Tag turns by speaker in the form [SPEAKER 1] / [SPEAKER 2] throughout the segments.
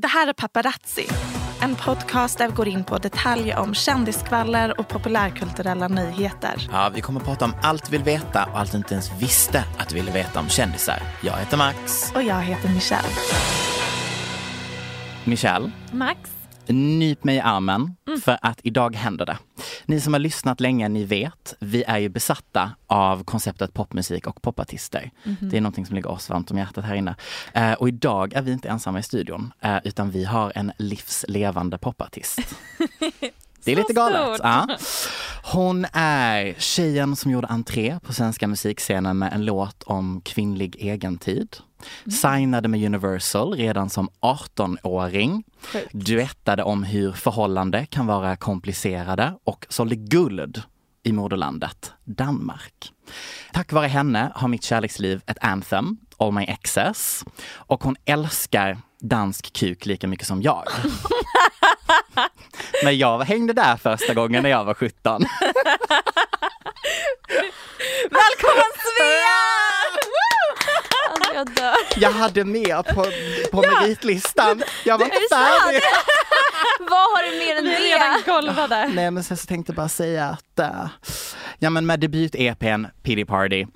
[SPEAKER 1] Det här är Paparazzi, en podcast där vi går in på detaljer om kändisskvaller och populärkulturella nyheter.
[SPEAKER 2] Ja, vi kommer att prata om allt vi vill veta och allt du inte ens visste att du ville veta om kändisar. Jag heter Max.
[SPEAKER 1] Och jag heter Michelle.
[SPEAKER 2] Michelle,
[SPEAKER 1] Max?
[SPEAKER 2] Nyp mig i armen för att idag händer det. Ni som har lyssnat länge, ni vet, vi är ju besatta av konceptet popmusik och popartister. Det är någonting som ligger oss varmt om hjärtat här inne. Eh, och idag är vi inte ensamma i studion, eh, utan vi har en livslevande popartist. Det är lite galet. Ja. Hon är tjejen som gjorde entré på svenska musikscenen med en låt om kvinnlig egentid. Signade med Universal redan som 18-åring. Duettade om hur förhållande kan vara komplicerade och sålde guld i moderlandet Danmark. Tack vare henne har mitt kärleksliv ett anthem, All My Exes. Och hon älskar dansk kuk lika mycket som jag. Men jag hängde där första gången när jag var 17.
[SPEAKER 1] Välkommen Svea!
[SPEAKER 3] Jag dör.
[SPEAKER 2] Jag hade med på, på meritlistan. Jag var inte färdig.
[SPEAKER 3] Vad har du mer än
[SPEAKER 1] Vi är redan
[SPEAKER 3] det?
[SPEAKER 1] golvade.
[SPEAKER 2] Nej men sen så tänkte jag bara säga att, eh, ja men med debut-EPn Pity Party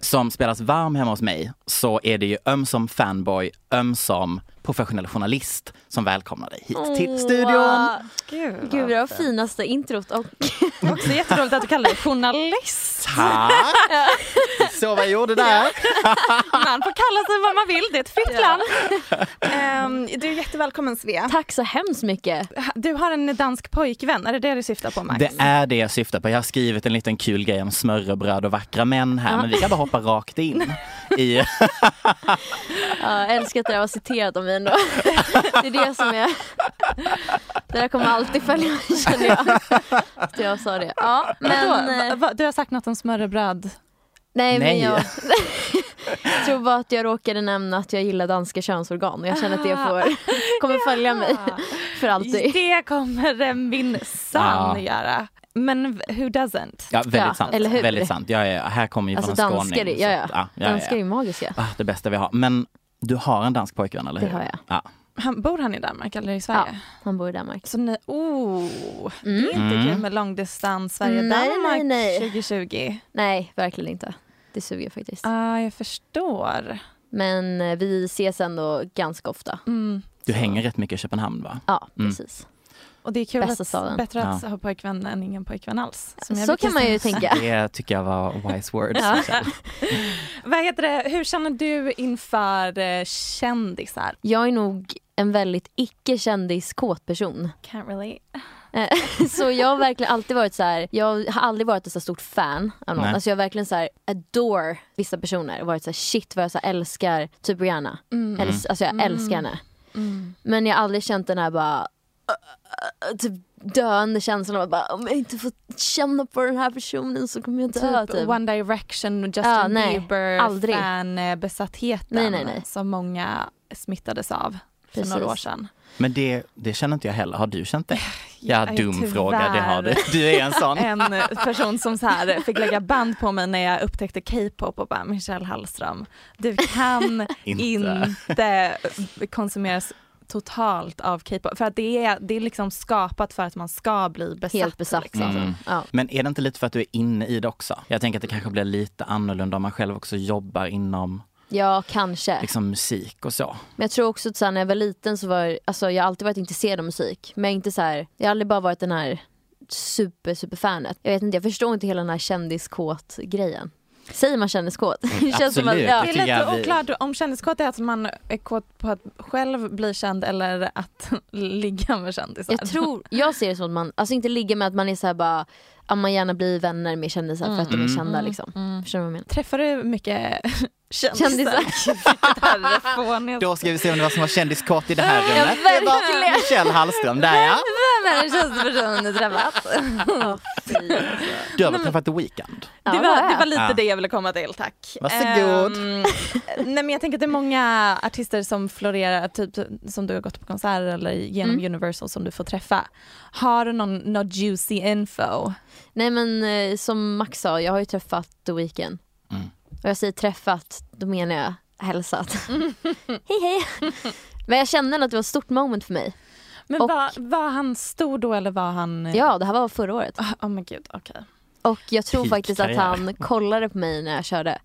[SPEAKER 2] som spelas varm hemma hos mig så är det ju ömsom fanboy, ömsom professionell journalist som välkomnar dig hit till studion.
[SPEAKER 1] Gud,
[SPEAKER 3] Gud, det var finaste introt och
[SPEAKER 1] Också jätteroligt att du kallar dig journalist.
[SPEAKER 2] Tack! Så vad jag gjorde där.
[SPEAKER 1] Man får kalla sig vad man vill, det är ett fritt land. Ehm, du är jättevälkommen Svea.
[SPEAKER 3] tack så hemskt mycket.
[SPEAKER 1] Du har en dansk pojkvän, är det det du syftar på Max?
[SPEAKER 2] Det är det jag syftar på. Jag har skrivit en liten kul grej om smörrebröd och vackra män här, men vi kan bara hoppa rakt in i...
[SPEAKER 3] Ja, jag älskar att det där var citerat om mig ändå. Det är det som är... Det där kommer alltid följa mig känner jag. Att jag sa det. Ja, men... Eh,
[SPEAKER 1] Va- Du har sagt något om smörrebröd.
[SPEAKER 3] Nej,
[SPEAKER 2] Nej.
[SPEAKER 3] men jag jag tror bara att jag råkade nämna att jag gillar danska könsorgan och jag känner att det får, kommer följa mig för alltid.
[SPEAKER 1] Det kommer en minsann
[SPEAKER 2] Ja.
[SPEAKER 1] göra. Men who doesn't?
[SPEAKER 2] Ja, väldigt
[SPEAKER 3] Ja,
[SPEAKER 2] sant.
[SPEAKER 3] eller hur?
[SPEAKER 2] Väldigt sant. Jag är, här kommer ju
[SPEAKER 3] Alltså
[SPEAKER 2] från en
[SPEAKER 3] danskar,
[SPEAKER 2] skåning.
[SPEAKER 3] är- ja, ja.
[SPEAKER 2] så ja, ja,
[SPEAKER 3] Danskar är magiska.
[SPEAKER 2] Ah, det bästa vi har. Men du har en dansk pojkvän, eller
[SPEAKER 3] Det
[SPEAKER 2] hur?
[SPEAKER 3] har jag.
[SPEAKER 2] Ja.
[SPEAKER 1] Han, bor han i Danmark eller i
[SPEAKER 3] Ja,
[SPEAKER 1] Sverige?
[SPEAKER 3] han bor i Danmark.
[SPEAKER 1] Så ni, oh, det är
[SPEAKER 3] Mm.
[SPEAKER 1] inte
[SPEAKER 2] Mm.
[SPEAKER 1] kul med långdistans Sverige-Danmark
[SPEAKER 3] nej.
[SPEAKER 1] 2020.
[SPEAKER 3] Nej, verkligen inte. Det suger faktiskt.
[SPEAKER 1] ah, jag förstår.
[SPEAKER 3] Men eh, vi ses ändå ganska ofta.
[SPEAKER 1] Mm.
[SPEAKER 2] Du hänger rätt mycket i Köpenhamn va?
[SPEAKER 3] Ja,
[SPEAKER 2] Mm.
[SPEAKER 3] precis.
[SPEAKER 1] Och det är kul
[SPEAKER 3] Bästa
[SPEAKER 1] att,
[SPEAKER 3] staden.
[SPEAKER 1] bättre att
[SPEAKER 2] Ja.
[SPEAKER 1] ha pojkvän än ingen pojkvän alls.
[SPEAKER 3] Så kan man ju
[SPEAKER 1] säga.
[SPEAKER 3] tänka.
[SPEAKER 2] Det tycker jag var wise words.
[SPEAKER 3] Ja.
[SPEAKER 1] Vad heter det, hur känner du inför eh, kändisar?
[SPEAKER 3] Jag är nog en väldigt icke-kändiskåt person.
[SPEAKER 1] Can't relate.
[SPEAKER 3] Eh, så jag har verkligen alltid varit så här. jag har aldrig varit ett så stort fan av någon.
[SPEAKER 2] Nej.
[SPEAKER 3] Alltså jag har verkligen så här adore vissa personer och varit så här shit vad jag så älskar typ Rihanna.
[SPEAKER 1] Mm.
[SPEAKER 3] Eller, alltså jag älskar henne. Men jag har aldrig känt den här bara typ döende känslan av att bara, om jag inte får känna på den här personen så kommer jag dö.
[SPEAKER 1] Typ,
[SPEAKER 3] Typ.
[SPEAKER 1] One Direction, Justin
[SPEAKER 3] Ja, nej,
[SPEAKER 1] Bieber,
[SPEAKER 3] aldrig.
[SPEAKER 1] fan-besattheten
[SPEAKER 3] Nej, nej, nej.
[SPEAKER 1] som många smittades av för
[SPEAKER 3] Precis.
[SPEAKER 1] några år sedan.
[SPEAKER 2] Men det, det känner inte jag heller. Har du känt det? Ja,
[SPEAKER 1] Jag är
[SPEAKER 2] dum fråga. Det har du. Du är en sån.
[SPEAKER 1] en person som så här fick lägga band på mig när jag upptäckte K-pop och bara Michelle Hallström, du kan
[SPEAKER 2] Inte.
[SPEAKER 1] inte konsumeras totalt av K-pop för att det är, det är liksom skapat för att man ska bli besatt.
[SPEAKER 3] Helt besatt.
[SPEAKER 1] liksom.
[SPEAKER 2] Mm.
[SPEAKER 3] Ja.
[SPEAKER 2] Men är det inte lite för att du är inne i det också? Jag tänker att det kanske blir lite annorlunda om man själv också jobbar inom
[SPEAKER 3] ja, kanske.
[SPEAKER 2] liksom, musik och så.
[SPEAKER 3] Men jag tror också att så här, när jag var liten så var alltså, jag har alltid varit intresserad av musik. Men inte så här, jag har aldrig bara varit den här super super fanet. Jag vet inte, jag förstår inte hela den här kändiskåt grejen. Säger man kändiskåt? Att,
[SPEAKER 2] absolut.
[SPEAKER 3] ja.
[SPEAKER 1] Det är lite oklart om kändiskåt är att man är kåt på att själv bli känd eller att ligga med kändisar.
[SPEAKER 3] Jag tror, jag ser det som att man, alltså inte ligga med att man är så här bara, att man gärna blir vänner med kändisar för att de är
[SPEAKER 2] Mm.
[SPEAKER 3] kända liksom. Förstår du vad jag menar?
[SPEAKER 1] Träffar du mycket kändisar?
[SPEAKER 3] Kändisar.
[SPEAKER 2] Då ska vi se om det var som var kändiskåt i det här
[SPEAKER 3] Ja,
[SPEAKER 2] rummet. Det var
[SPEAKER 3] verkligen.
[SPEAKER 2] Michelle Hallström där ja.
[SPEAKER 3] Vem är den kändaste personen du träffat?
[SPEAKER 2] Du har väl träffat The Weeknd?
[SPEAKER 3] Ja,
[SPEAKER 1] det, var, det var lite
[SPEAKER 2] Ja.
[SPEAKER 1] det jag ville komma till, tack.
[SPEAKER 2] Varsågod.
[SPEAKER 1] Ehm, nej men jag tänker att det är många artister som florerar, typ som du har gått på konserter eller genom
[SPEAKER 3] Mm.
[SPEAKER 1] Universal som du får träffa. Har du någon, någon juicy info?
[SPEAKER 3] Nej men eh, som Max sa, jag har ju träffat The Weeknd.
[SPEAKER 2] Mm.
[SPEAKER 3] Och jag säger träffat, då menar jag hälsat. hej hej! Men jag kände att det var ett stort moment för mig.
[SPEAKER 1] Men
[SPEAKER 3] Och-
[SPEAKER 1] var, var han stor då eller var han...
[SPEAKER 3] Ja, det här var förra året.
[SPEAKER 1] Åh oh, men gud, okej.
[SPEAKER 3] Och jag tror
[SPEAKER 2] Peak
[SPEAKER 3] faktiskt att
[SPEAKER 2] karriär.
[SPEAKER 3] han kollade på mig när jag körde.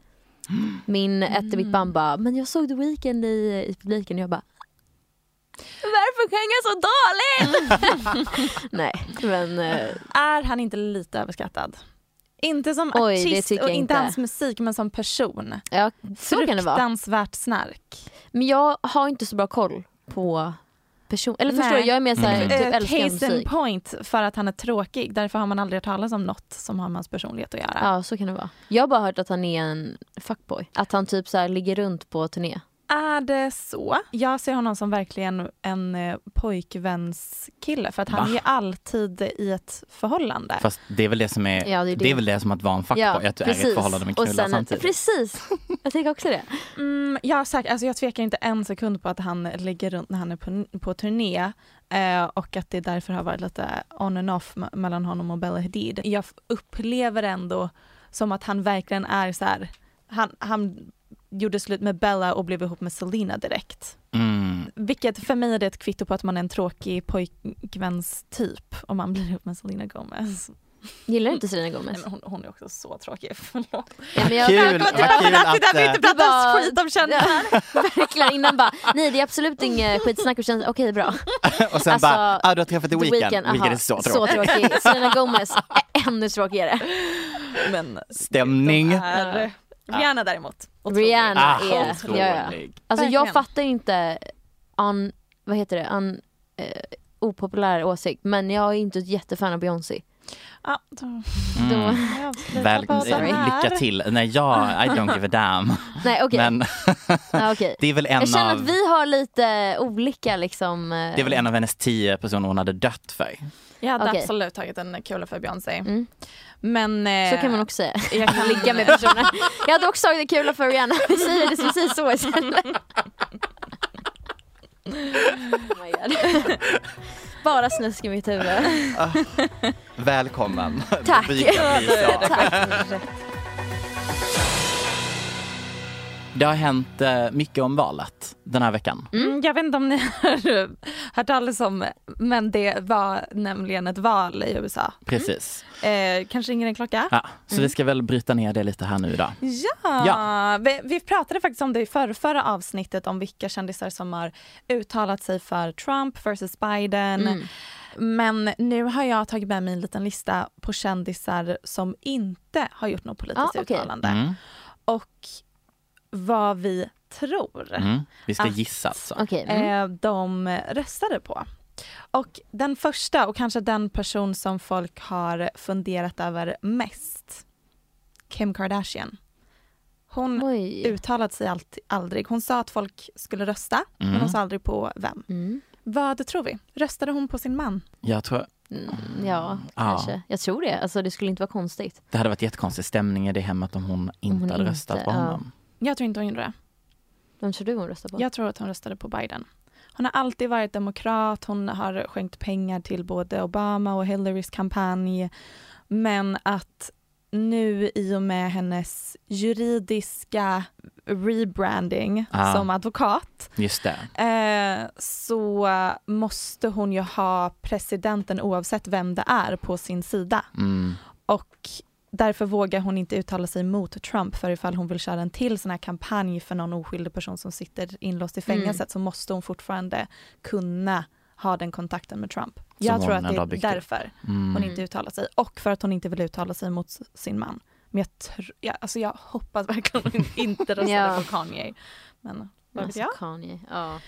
[SPEAKER 3] Min ett i mitt band bara, men jag såg The Weeknd i, i publiken och jag bara Varför sjöng jag så dåligt? Nej, men eh,
[SPEAKER 1] Är han inte lite överskattad? Inte som
[SPEAKER 3] Oj,
[SPEAKER 1] artist och inte
[SPEAKER 3] inte.
[SPEAKER 1] hans musik men som person.
[SPEAKER 3] ja, så kan det vara.
[SPEAKER 1] Fruktansvärt snark.
[SPEAKER 3] Men jag har inte så bra koll på person. Eller förstår
[SPEAKER 1] Nej.
[SPEAKER 3] du, jag är mer såhär,
[SPEAKER 2] Mm.
[SPEAKER 3] typ
[SPEAKER 1] Eh,
[SPEAKER 3] älskar
[SPEAKER 1] case in
[SPEAKER 3] musik.
[SPEAKER 1] point för att han är tråkig. Därför har man aldrig hört talas om något som har med hans personlighet att göra.
[SPEAKER 3] Ja, så kan det vara. Jag har bara hört att han är en fuckboy. Att han typ så här ligger runt på turné.
[SPEAKER 1] Är det så? Jag ser honom som verkligen en eh, pojkvänskille för att han
[SPEAKER 2] Va?
[SPEAKER 1] är alltid i ett förhållande.
[SPEAKER 2] Fast det är väl det som är,
[SPEAKER 3] Ja, det är
[SPEAKER 2] det.
[SPEAKER 3] det.
[SPEAKER 2] är väl det som att vara en fuckboy, att du är i ett förhållande med knullar samtidigt.
[SPEAKER 3] Precis, jag tänker också det.
[SPEAKER 1] Mm, har sagt, alltså jag tvekar inte en sekund på att han ligger runt när han är på, på turné eh, och att det därför har varit lite on and off me- mellan honom och Bella Hadid. Jag upplever ändå som att han verkligen är så här, han, han gjorde slut med Bella och blev ihop med Selena direkt.
[SPEAKER 2] Mm.
[SPEAKER 1] Vilket för mig är det ett kvitto på att man är en tråkig pojkvänstyp om man blir ihop med Selena Gomez.
[SPEAKER 3] Gillar du inte Selena
[SPEAKER 1] Nej,
[SPEAKER 3] Gomez?
[SPEAKER 1] men hon, hon är också så tråkig, förlåt.
[SPEAKER 3] Ja, men jag,
[SPEAKER 2] Kul,
[SPEAKER 1] till
[SPEAKER 2] kul att,
[SPEAKER 1] det är där vi
[SPEAKER 2] eh,
[SPEAKER 1] inte pratar skit om kändisar.
[SPEAKER 3] verkligen innan bara, nej det är absolut inget skitsnack och känns okej bra.
[SPEAKER 2] Och sen
[SPEAKER 3] Alltså,
[SPEAKER 2] bara, ah, du har träffat The Weeknd.
[SPEAKER 3] Weeknd,
[SPEAKER 2] är så
[SPEAKER 3] så
[SPEAKER 2] tråkig.
[SPEAKER 3] tråkig. Selena Gomez, ä- ännu tråkigare.
[SPEAKER 1] Men
[SPEAKER 2] Stämning.
[SPEAKER 1] de är, Rihanna däremot. otrolig.
[SPEAKER 3] Rihanna
[SPEAKER 2] Ah,
[SPEAKER 3] är, ja, ja.
[SPEAKER 2] otrolig.
[SPEAKER 3] Alltså jag fattar inte un, vad heter det, un, eh, opopulär åsikt men jag är inte ett jättefan av Beyoncé.
[SPEAKER 1] Ja, då,
[SPEAKER 2] Mm. Väl, lycka till. Nej, jag, I don't give a damn.
[SPEAKER 3] nej okej,
[SPEAKER 2] Men
[SPEAKER 3] ja, okej.
[SPEAKER 2] det är väl en
[SPEAKER 3] Jag känner
[SPEAKER 2] av...
[SPEAKER 3] att vi har lite olika liksom. eh,
[SPEAKER 2] Det är väl en av hennes tio personer hon hade dött för.
[SPEAKER 1] Jag hade
[SPEAKER 3] Okej.
[SPEAKER 1] absolut tagit en kula för Beyoncé.
[SPEAKER 3] Mm.
[SPEAKER 1] Men... eh,
[SPEAKER 3] Så kan man också säga.
[SPEAKER 1] Jag kan
[SPEAKER 3] Ligga med personer. Jag hade också tagit det kul för Rihanna. Vi säger det, vi säger så istället. Oh my God. Bara snusk i mitt huvud.
[SPEAKER 2] Välkommen.
[SPEAKER 3] Tack. Tack.
[SPEAKER 2] Det har hänt eh, mycket om valet den här veckan.
[SPEAKER 1] Mm, jag vet inte om ni har hört talas om, men det var nämligen ett val i USA.
[SPEAKER 2] Precis.
[SPEAKER 1] Eh, kanske ringer en klocka?
[SPEAKER 2] Ja, så vi ska väl bryta ner det lite här nu idag.
[SPEAKER 1] Ja,
[SPEAKER 2] Ja.
[SPEAKER 1] Vi, vi pratade faktiskt om det i förra, förra avsnittet om vilka kändisar som har uttalat sig för Trump versus Biden.
[SPEAKER 3] Mm.
[SPEAKER 1] Men nu har jag tagit med mig en liten lista på kändisar som inte har gjort något politiskt
[SPEAKER 3] Ja, okej.
[SPEAKER 1] uttalande.
[SPEAKER 2] Mm.
[SPEAKER 1] Och vad vi tror
[SPEAKER 2] Mm. Vi ska
[SPEAKER 1] Att-
[SPEAKER 2] gissa alltså.
[SPEAKER 3] Okej. Mm.
[SPEAKER 1] eh, de röstade på. Och den första och kanske den person som folk har funderat över mest, Kim Kardashian. Hon
[SPEAKER 3] Oj.
[SPEAKER 1] uttalat sig aldrig. Hon sa att folk skulle rösta, men
[SPEAKER 2] Mm.
[SPEAKER 1] hon sa aldrig på vem.
[SPEAKER 3] Mm.
[SPEAKER 1] Vad tror vi? Röstade hon på sin man?
[SPEAKER 2] Jag tror
[SPEAKER 3] Mm, ja,
[SPEAKER 2] Ja.
[SPEAKER 3] kanske. Jag tror det. Alltså det skulle inte vara konstigt.
[SPEAKER 2] det hade varit jättekonstig stämning i det hemmet om hon inte
[SPEAKER 3] hon
[SPEAKER 2] hade
[SPEAKER 3] inte-
[SPEAKER 2] röstat på
[SPEAKER 3] ja.
[SPEAKER 1] Jag tror inte hon gjorde det.
[SPEAKER 3] Vem tror du hon röstar på?
[SPEAKER 1] Jag tror att hon röstade på Biden. Hon har alltid varit demokrat, hon har skänkt pengar till både Obama och Hillarys kampanj. Men att nu i och med hennes juridiska rebranding
[SPEAKER 2] Ah.
[SPEAKER 1] som advokat
[SPEAKER 2] Just det.
[SPEAKER 1] eh, så måste hon ju ha presidenten oavsett vem det är på sin sida.
[SPEAKER 2] Mm.
[SPEAKER 1] Och därför vågar hon inte uttala sig mot Trump för ifall hon vill köra en till sån här kampanj för någon oskyldig person som sitter inlåst i fängelset så måste hon fortfarande kunna ha den kontakten med Trump. Jag
[SPEAKER 2] hon
[SPEAKER 1] tror att det är
[SPEAKER 2] byggt upp.
[SPEAKER 1] därför
[SPEAKER 2] Mm.
[SPEAKER 1] hon inte uttalar sig och för att hon inte vill uttala sig mot sin man. Men jag, tr- jag, alltså jag hoppas verkligen att hon inte röstade
[SPEAKER 3] Ja.
[SPEAKER 1] på Kanye. Men vad vet
[SPEAKER 3] Alltså,
[SPEAKER 1] jag?
[SPEAKER 3] Kanye. Ja.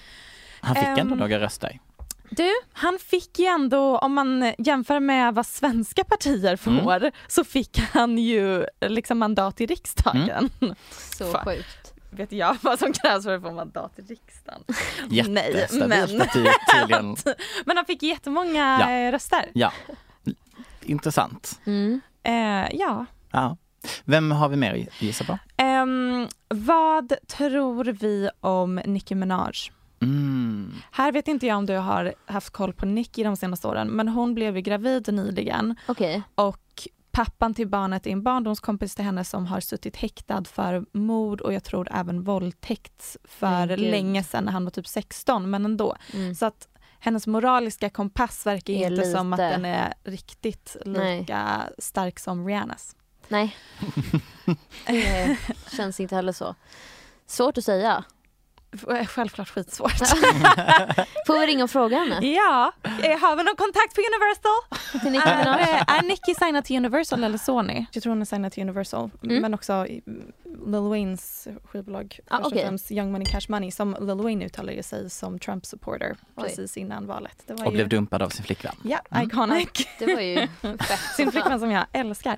[SPEAKER 2] Han fick ändå
[SPEAKER 1] Ehm,
[SPEAKER 2] några röster.
[SPEAKER 1] Du, han fick ju ändå, om man jämför med vad svenska partier får, så fick han ju liksom mandat i riksdagen.
[SPEAKER 3] Så
[SPEAKER 1] Fan.
[SPEAKER 3] sjukt.
[SPEAKER 1] Vet jag vad som krävs för att få mandat i riksdagen? Nej,
[SPEAKER 2] Jättestabilt
[SPEAKER 1] men, men han fick jättemånga
[SPEAKER 2] Ja.
[SPEAKER 1] röster.
[SPEAKER 2] Ja, intressant.
[SPEAKER 3] Mm.
[SPEAKER 1] Eh, ja.
[SPEAKER 2] Ja. Vem har vi mer att gissa på?
[SPEAKER 1] Ehm, vad tror vi om Nicki Minaj?
[SPEAKER 2] Mm.
[SPEAKER 1] Här vet inte jag om du har haft koll på Nicki de senaste åren, men hon blev ju gravid nyligen
[SPEAKER 3] Okej.
[SPEAKER 1] och pappan till barnet är en barndomskompis till henne som har suttit häktad för mord och jag tror även våldtäkt för
[SPEAKER 3] gud.
[SPEAKER 1] länge sedan när han var typ 16 men ändå.
[SPEAKER 3] Mm.
[SPEAKER 1] Så att hennes moraliska kompass verkar inte som att
[SPEAKER 3] lite-
[SPEAKER 1] den är riktigt
[SPEAKER 3] Nej.
[SPEAKER 1] lika stark som Rihannas.
[SPEAKER 3] Nej. Det känns inte heller så. Svårt att säga.
[SPEAKER 1] F- Självklart skitsvårt.
[SPEAKER 3] Får vi ringa och fråga henne?
[SPEAKER 1] ja, eh, har vi någon kontakt på Universal?
[SPEAKER 3] Till Nicki Minaj?
[SPEAKER 1] Är, är Nicki signad till Universal eller Sony? Jag tror hon är signad till Universal.
[SPEAKER 3] Mm.
[SPEAKER 1] Men också i- Lil Waynes skivbolag.
[SPEAKER 3] Ah,
[SPEAKER 1] först och
[SPEAKER 3] okej.
[SPEAKER 1] främst Young Money Cash Money som Lil Wayne uttalade sig som Trump supporter
[SPEAKER 3] Oj.
[SPEAKER 1] precis innan valet. Det var
[SPEAKER 2] Och
[SPEAKER 1] ju,
[SPEAKER 2] blev dumpad av sin flickvän.
[SPEAKER 1] Ja,
[SPEAKER 2] Mm.
[SPEAKER 1] iconic.
[SPEAKER 3] Det var ju fett.
[SPEAKER 1] Sin flickvän som jag älskar.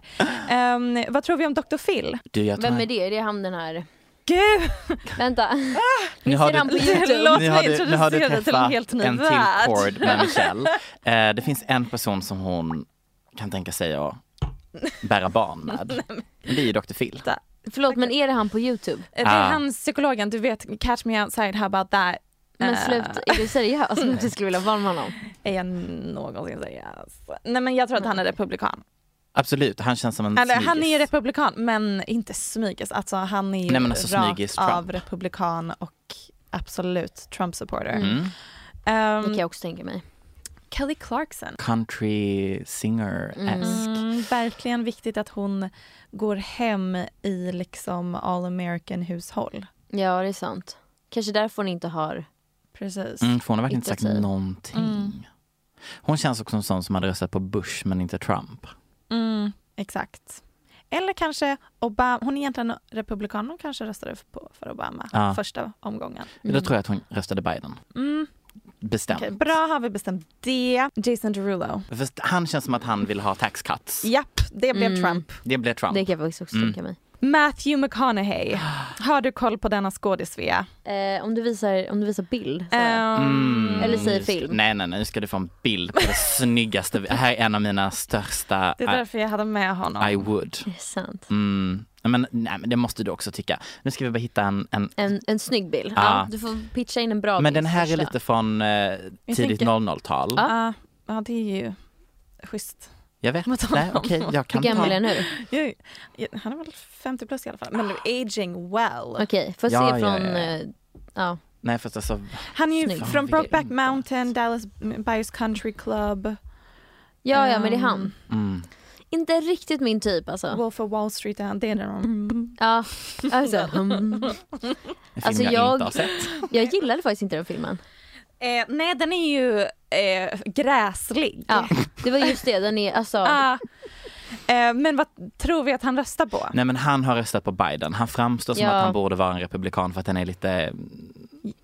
[SPEAKER 1] Ehm, vad tror vi om Dr. Phil?
[SPEAKER 2] Du,
[SPEAKER 3] Vem är det? Är det han den här...
[SPEAKER 1] Gud!
[SPEAKER 3] Vänta.
[SPEAKER 2] Nu
[SPEAKER 3] Vi ser
[SPEAKER 2] du-
[SPEAKER 3] han på
[SPEAKER 1] Låt
[SPEAKER 3] Youtube.
[SPEAKER 2] Du
[SPEAKER 1] introducera dig till en
[SPEAKER 2] träffat
[SPEAKER 1] helt ny
[SPEAKER 2] en till
[SPEAKER 1] värld.
[SPEAKER 2] chord med Michelle. Eh, det finns en person som hon kan tänka sig att bära barn med. Det är ju Dr. Phil.
[SPEAKER 3] Förlåt men är det han på Youtube?
[SPEAKER 1] Det är
[SPEAKER 2] Ah.
[SPEAKER 1] han psykologen, du vet Catch Me Outside, how about that?
[SPEAKER 3] Men
[SPEAKER 1] Eh,
[SPEAKER 3] sluta, är du seriös att du skulle vilja vara med honom?
[SPEAKER 1] Är jag någonsin seriös? Nej men jag tror att han är republikan.
[SPEAKER 2] Absolut, han känns som en
[SPEAKER 1] Eller han är
[SPEAKER 2] smygis.
[SPEAKER 1] republikan men inte smygis. Alltså han är
[SPEAKER 2] Nej, alltså
[SPEAKER 1] rakt
[SPEAKER 2] smygis
[SPEAKER 1] av republikan och absolut Trump supporter.
[SPEAKER 2] Mm.
[SPEAKER 1] Ehm,
[SPEAKER 3] Det kan jag också tänka mig.
[SPEAKER 1] Kelly Clarkson.
[SPEAKER 2] Country singer-esk.
[SPEAKER 1] Mm, verkligen viktigt att hon går hem i liksom all American hushåll.
[SPEAKER 3] Ja det är sant. Kanske därför hon inte har...
[SPEAKER 1] Precis.
[SPEAKER 2] Mm, för hon har verkligen inte sagt någonting.
[SPEAKER 1] Mm.
[SPEAKER 2] Hon känns också som en sån som hade röstat på Bush men inte Trump.
[SPEAKER 1] Mm, exakt. Eller kanske Obama, hon är egentligen republikan, hon kanske röstade på för Obama
[SPEAKER 2] Ja.
[SPEAKER 1] första omgången.
[SPEAKER 2] Då tror jag att hon röstade Biden.
[SPEAKER 1] Mm,
[SPEAKER 2] Bestämt.
[SPEAKER 1] okej, bra har vi bestämt det. Jason Derulo.
[SPEAKER 2] Han känns som att han vill ha tax cuts.
[SPEAKER 1] Japp, det blev
[SPEAKER 3] Mm.
[SPEAKER 1] Trump.
[SPEAKER 2] Det blev Trump.
[SPEAKER 3] Det kan jag också
[SPEAKER 2] Mm.
[SPEAKER 3] tänka mig.
[SPEAKER 1] Matthew McConaughey. Har du koll på denna skådis Svea?
[SPEAKER 3] Eh, om, du visar, om du visar bild. Så.
[SPEAKER 2] Mm,
[SPEAKER 3] Eller säger film.
[SPEAKER 2] Nej, nej, nej, nu ska du få en bild på det snyggaste. Det här är en av mina största
[SPEAKER 1] Det är därför jag hade med honom.
[SPEAKER 2] I, would.
[SPEAKER 3] Det är sant.
[SPEAKER 2] Mm. Men, nej, men det måste du också tycka. Nu ska vi bara hitta en... en
[SPEAKER 3] En, en snygg bild.
[SPEAKER 2] Ja.
[SPEAKER 3] Ja, du får pitcha in en bra
[SPEAKER 2] men
[SPEAKER 3] bild
[SPEAKER 2] den här är lite från eh, tidigt
[SPEAKER 1] tänker-
[SPEAKER 2] 00-tal.
[SPEAKER 1] Ja, ja, det är ju schysst.
[SPEAKER 2] Jag vet.
[SPEAKER 1] Han
[SPEAKER 2] okej,
[SPEAKER 1] om?
[SPEAKER 2] jag kan
[SPEAKER 3] Hur gammal
[SPEAKER 2] ta...
[SPEAKER 3] är han nu?
[SPEAKER 1] Jag, jag, han är väl 50 plus i alla fall. Men aging well.
[SPEAKER 3] Okej, får
[SPEAKER 2] Ja,
[SPEAKER 3] se
[SPEAKER 2] ja,
[SPEAKER 3] från...
[SPEAKER 2] ja.
[SPEAKER 3] eh, ja.
[SPEAKER 2] Nej, fast alltså...
[SPEAKER 1] Han är ju
[SPEAKER 3] Snygg.
[SPEAKER 1] från Brokeback
[SPEAKER 2] inte
[SPEAKER 1] Mountain, Dallas Buyers Country Club,
[SPEAKER 3] ja, ja men det är
[SPEAKER 1] Ehm,
[SPEAKER 3] han.
[SPEAKER 2] Mm.
[SPEAKER 3] Inte riktigt min typ alltså.
[SPEAKER 1] Wolf of Wall Street, det är de.
[SPEAKER 3] Ja, alltså, mm. Alltså,
[SPEAKER 2] jag,
[SPEAKER 3] jag-
[SPEAKER 2] inte.
[SPEAKER 3] Jag gillade faktiskt inte den filmen.
[SPEAKER 1] Eh, nej, den är ju eh, gräslig.
[SPEAKER 3] Ja, det var just det. Den är alltså...
[SPEAKER 1] Ah. eh, men vad tror vi att han röstar på?
[SPEAKER 2] Nej men han har röstat på Biden. Han framstår som
[SPEAKER 3] Ja.
[SPEAKER 2] att han borde vara en republikan för att han är lite...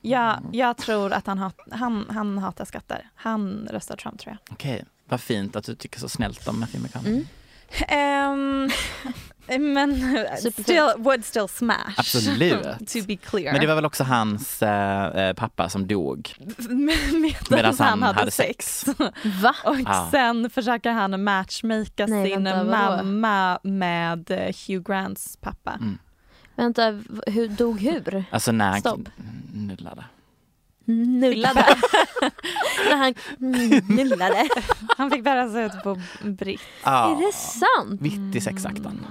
[SPEAKER 1] Jag, jag tror att han, hat, han, han hatar skatter. Han röstar Trump tror jag.
[SPEAKER 2] Okej, vad fint att du tycker så snällt om Matthew McConaughey.
[SPEAKER 3] Mm.
[SPEAKER 1] Ehm, Men
[SPEAKER 3] Superfint.
[SPEAKER 1] still, would still smash.
[SPEAKER 2] Absolut.
[SPEAKER 1] to be clear.
[SPEAKER 2] Men det var väl också hans eh, eh, pappa som dog
[SPEAKER 1] Medan han,
[SPEAKER 2] han
[SPEAKER 1] hade, sex.
[SPEAKER 2] sex.
[SPEAKER 3] Va?
[SPEAKER 1] Och
[SPEAKER 2] Ja.
[SPEAKER 1] sen försöker han matchmaka
[SPEAKER 3] Nej,
[SPEAKER 1] sin
[SPEAKER 3] vänta,
[SPEAKER 1] mamma med eh, Hugh Grants pappa.
[SPEAKER 2] Mm.
[SPEAKER 3] Vänta, hur, dog hur?
[SPEAKER 2] Alltså när han
[SPEAKER 3] Stopp.
[SPEAKER 2] nullade.
[SPEAKER 3] Nullade. När han nullade.
[SPEAKER 1] Han fick bära sig ut på britt.
[SPEAKER 2] Ja.
[SPEAKER 3] Är det sant?
[SPEAKER 2] Mitt i sexakten.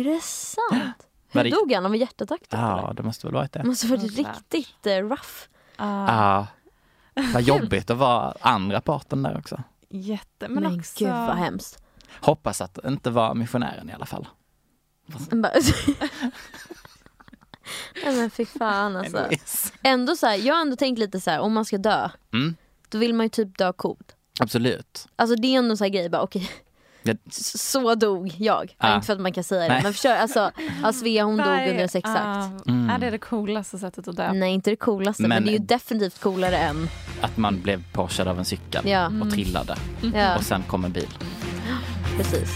[SPEAKER 3] Är det sant? Hur dog han? Av en hjärtattack? typ,
[SPEAKER 2] Ja,
[SPEAKER 3] eller?
[SPEAKER 2] det måste väl varit det.
[SPEAKER 3] Det måste varit riktigt eh, rough.
[SPEAKER 1] Ja.
[SPEAKER 2] Vad jobbigt att vara andra parten där också.
[SPEAKER 1] jätte.
[SPEAKER 3] Men,
[SPEAKER 1] Men, också...
[SPEAKER 3] gud vad hemskt.
[SPEAKER 2] Hoppas att det inte var missionären i alla fall.
[SPEAKER 3] Nej men fy fan alltså. Ändå så här, jag har ändå tänkt lite så här, om man ska dö,
[SPEAKER 2] Mm,
[SPEAKER 3] då vill man ju typ dö coolt.
[SPEAKER 2] absolut.
[SPEAKER 3] Alltså det är ändå en sån här grej, bara okej,
[SPEAKER 2] Det,
[SPEAKER 3] s- så dog jag.
[SPEAKER 2] Ah.
[SPEAKER 3] Inte för att man kan säga det,
[SPEAKER 2] Nej.
[SPEAKER 3] men förstår, alltså, alltså Svea hon dog under sexakt.
[SPEAKER 1] ja,
[SPEAKER 2] Mm.
[SPEAKER 1] Är det det coolaste sättet att dö?
[SPEAKER 3] Nej inte det coolaste, men,
[SPEAKER 2] Men-
[SPEAKER 3] det är ju definitivt coolare än,
[SPEAKER 2] att man blev påkörd av en cykel
[SPEAKER 3] Ja.
[SPEAKER 2] och trillade.
[SPEAKER 3] ja
[SPEAKER 2] Och sen kom en bil.
[SPEAKER 3] precis.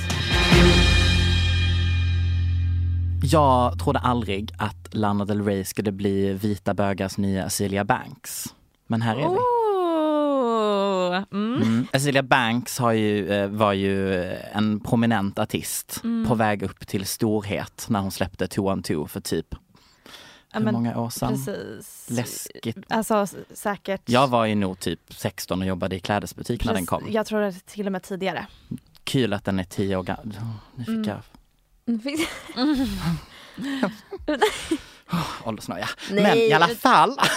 [SPEAKER 2] Jag trodde aldrig att Lana Del Rey skulle bli vita bögars nya Celia Banks. Men här är vi.
[SPEAKER 1] Oh, mm.
[SPEAKER 2] Mm. Cecilia Banks har ju, eh, var ju eh, en prominent artist
[SPEAKER 1] Mm.
[SPEAKER 2] på väg upp till storhet när hon släppte Two on Two för typ, hur
[SPEAKER 1] men
[SPEAKER 2] många år sedan?
[SPEAKER 1] Precis.
[SPEAKER 2] Läskigt.
[SPEAKER 1] Alltså säkert.
[SPEAKER 2] Jag var ju nog typ 16 och jobbade i klädesbutik när den kom.
[SPEAKER 1] Jag tror det till och med tidigare.
[SPEAKER 2] Kul att den är 10 år gammal. Nu fick
[SPEAKER 1] Mm.
[SPEAKER 2] jag åldersnoja.
[SPEAKER 3] Nej,
[SPEAKER 2] Men i alla fall.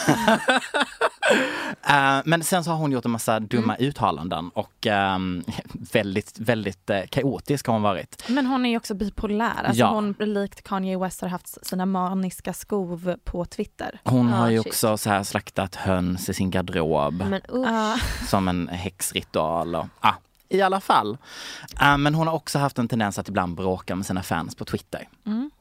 [SPEAKER 2] Eh, men sen så har hon gjort en massa dumma
[SPEAKER 1] Mm.
[SPEAKER 2] uttalanden och ehm, väldigt, väldigt uh, kaotisk har hon varit.
[SPEAKER 1] Men hon är ju också bipolär. Alltså
[SPEAKER 2] Ja.
[SPEAKER 1] Hon likt Kanye West har haft sina maniska skov på Twitter.
[SPEAKER 2] Hon
[SPEAKER 3] Ah,
[SPEAKER 2] har ju
[SPEAKER 3] shit.
[SPEAKER 2] också så här slaktat höns i sin garderob
[SPEAKER 3] Men.
[SPEAKER 1] Ja.
[SPEAKER 2] som en häxritual. Och, ah, I alla fall. Eh, men hon har också haft en tendens att ibland bråka med sina fans på Twitter.
[SPEAKER 1] Mm.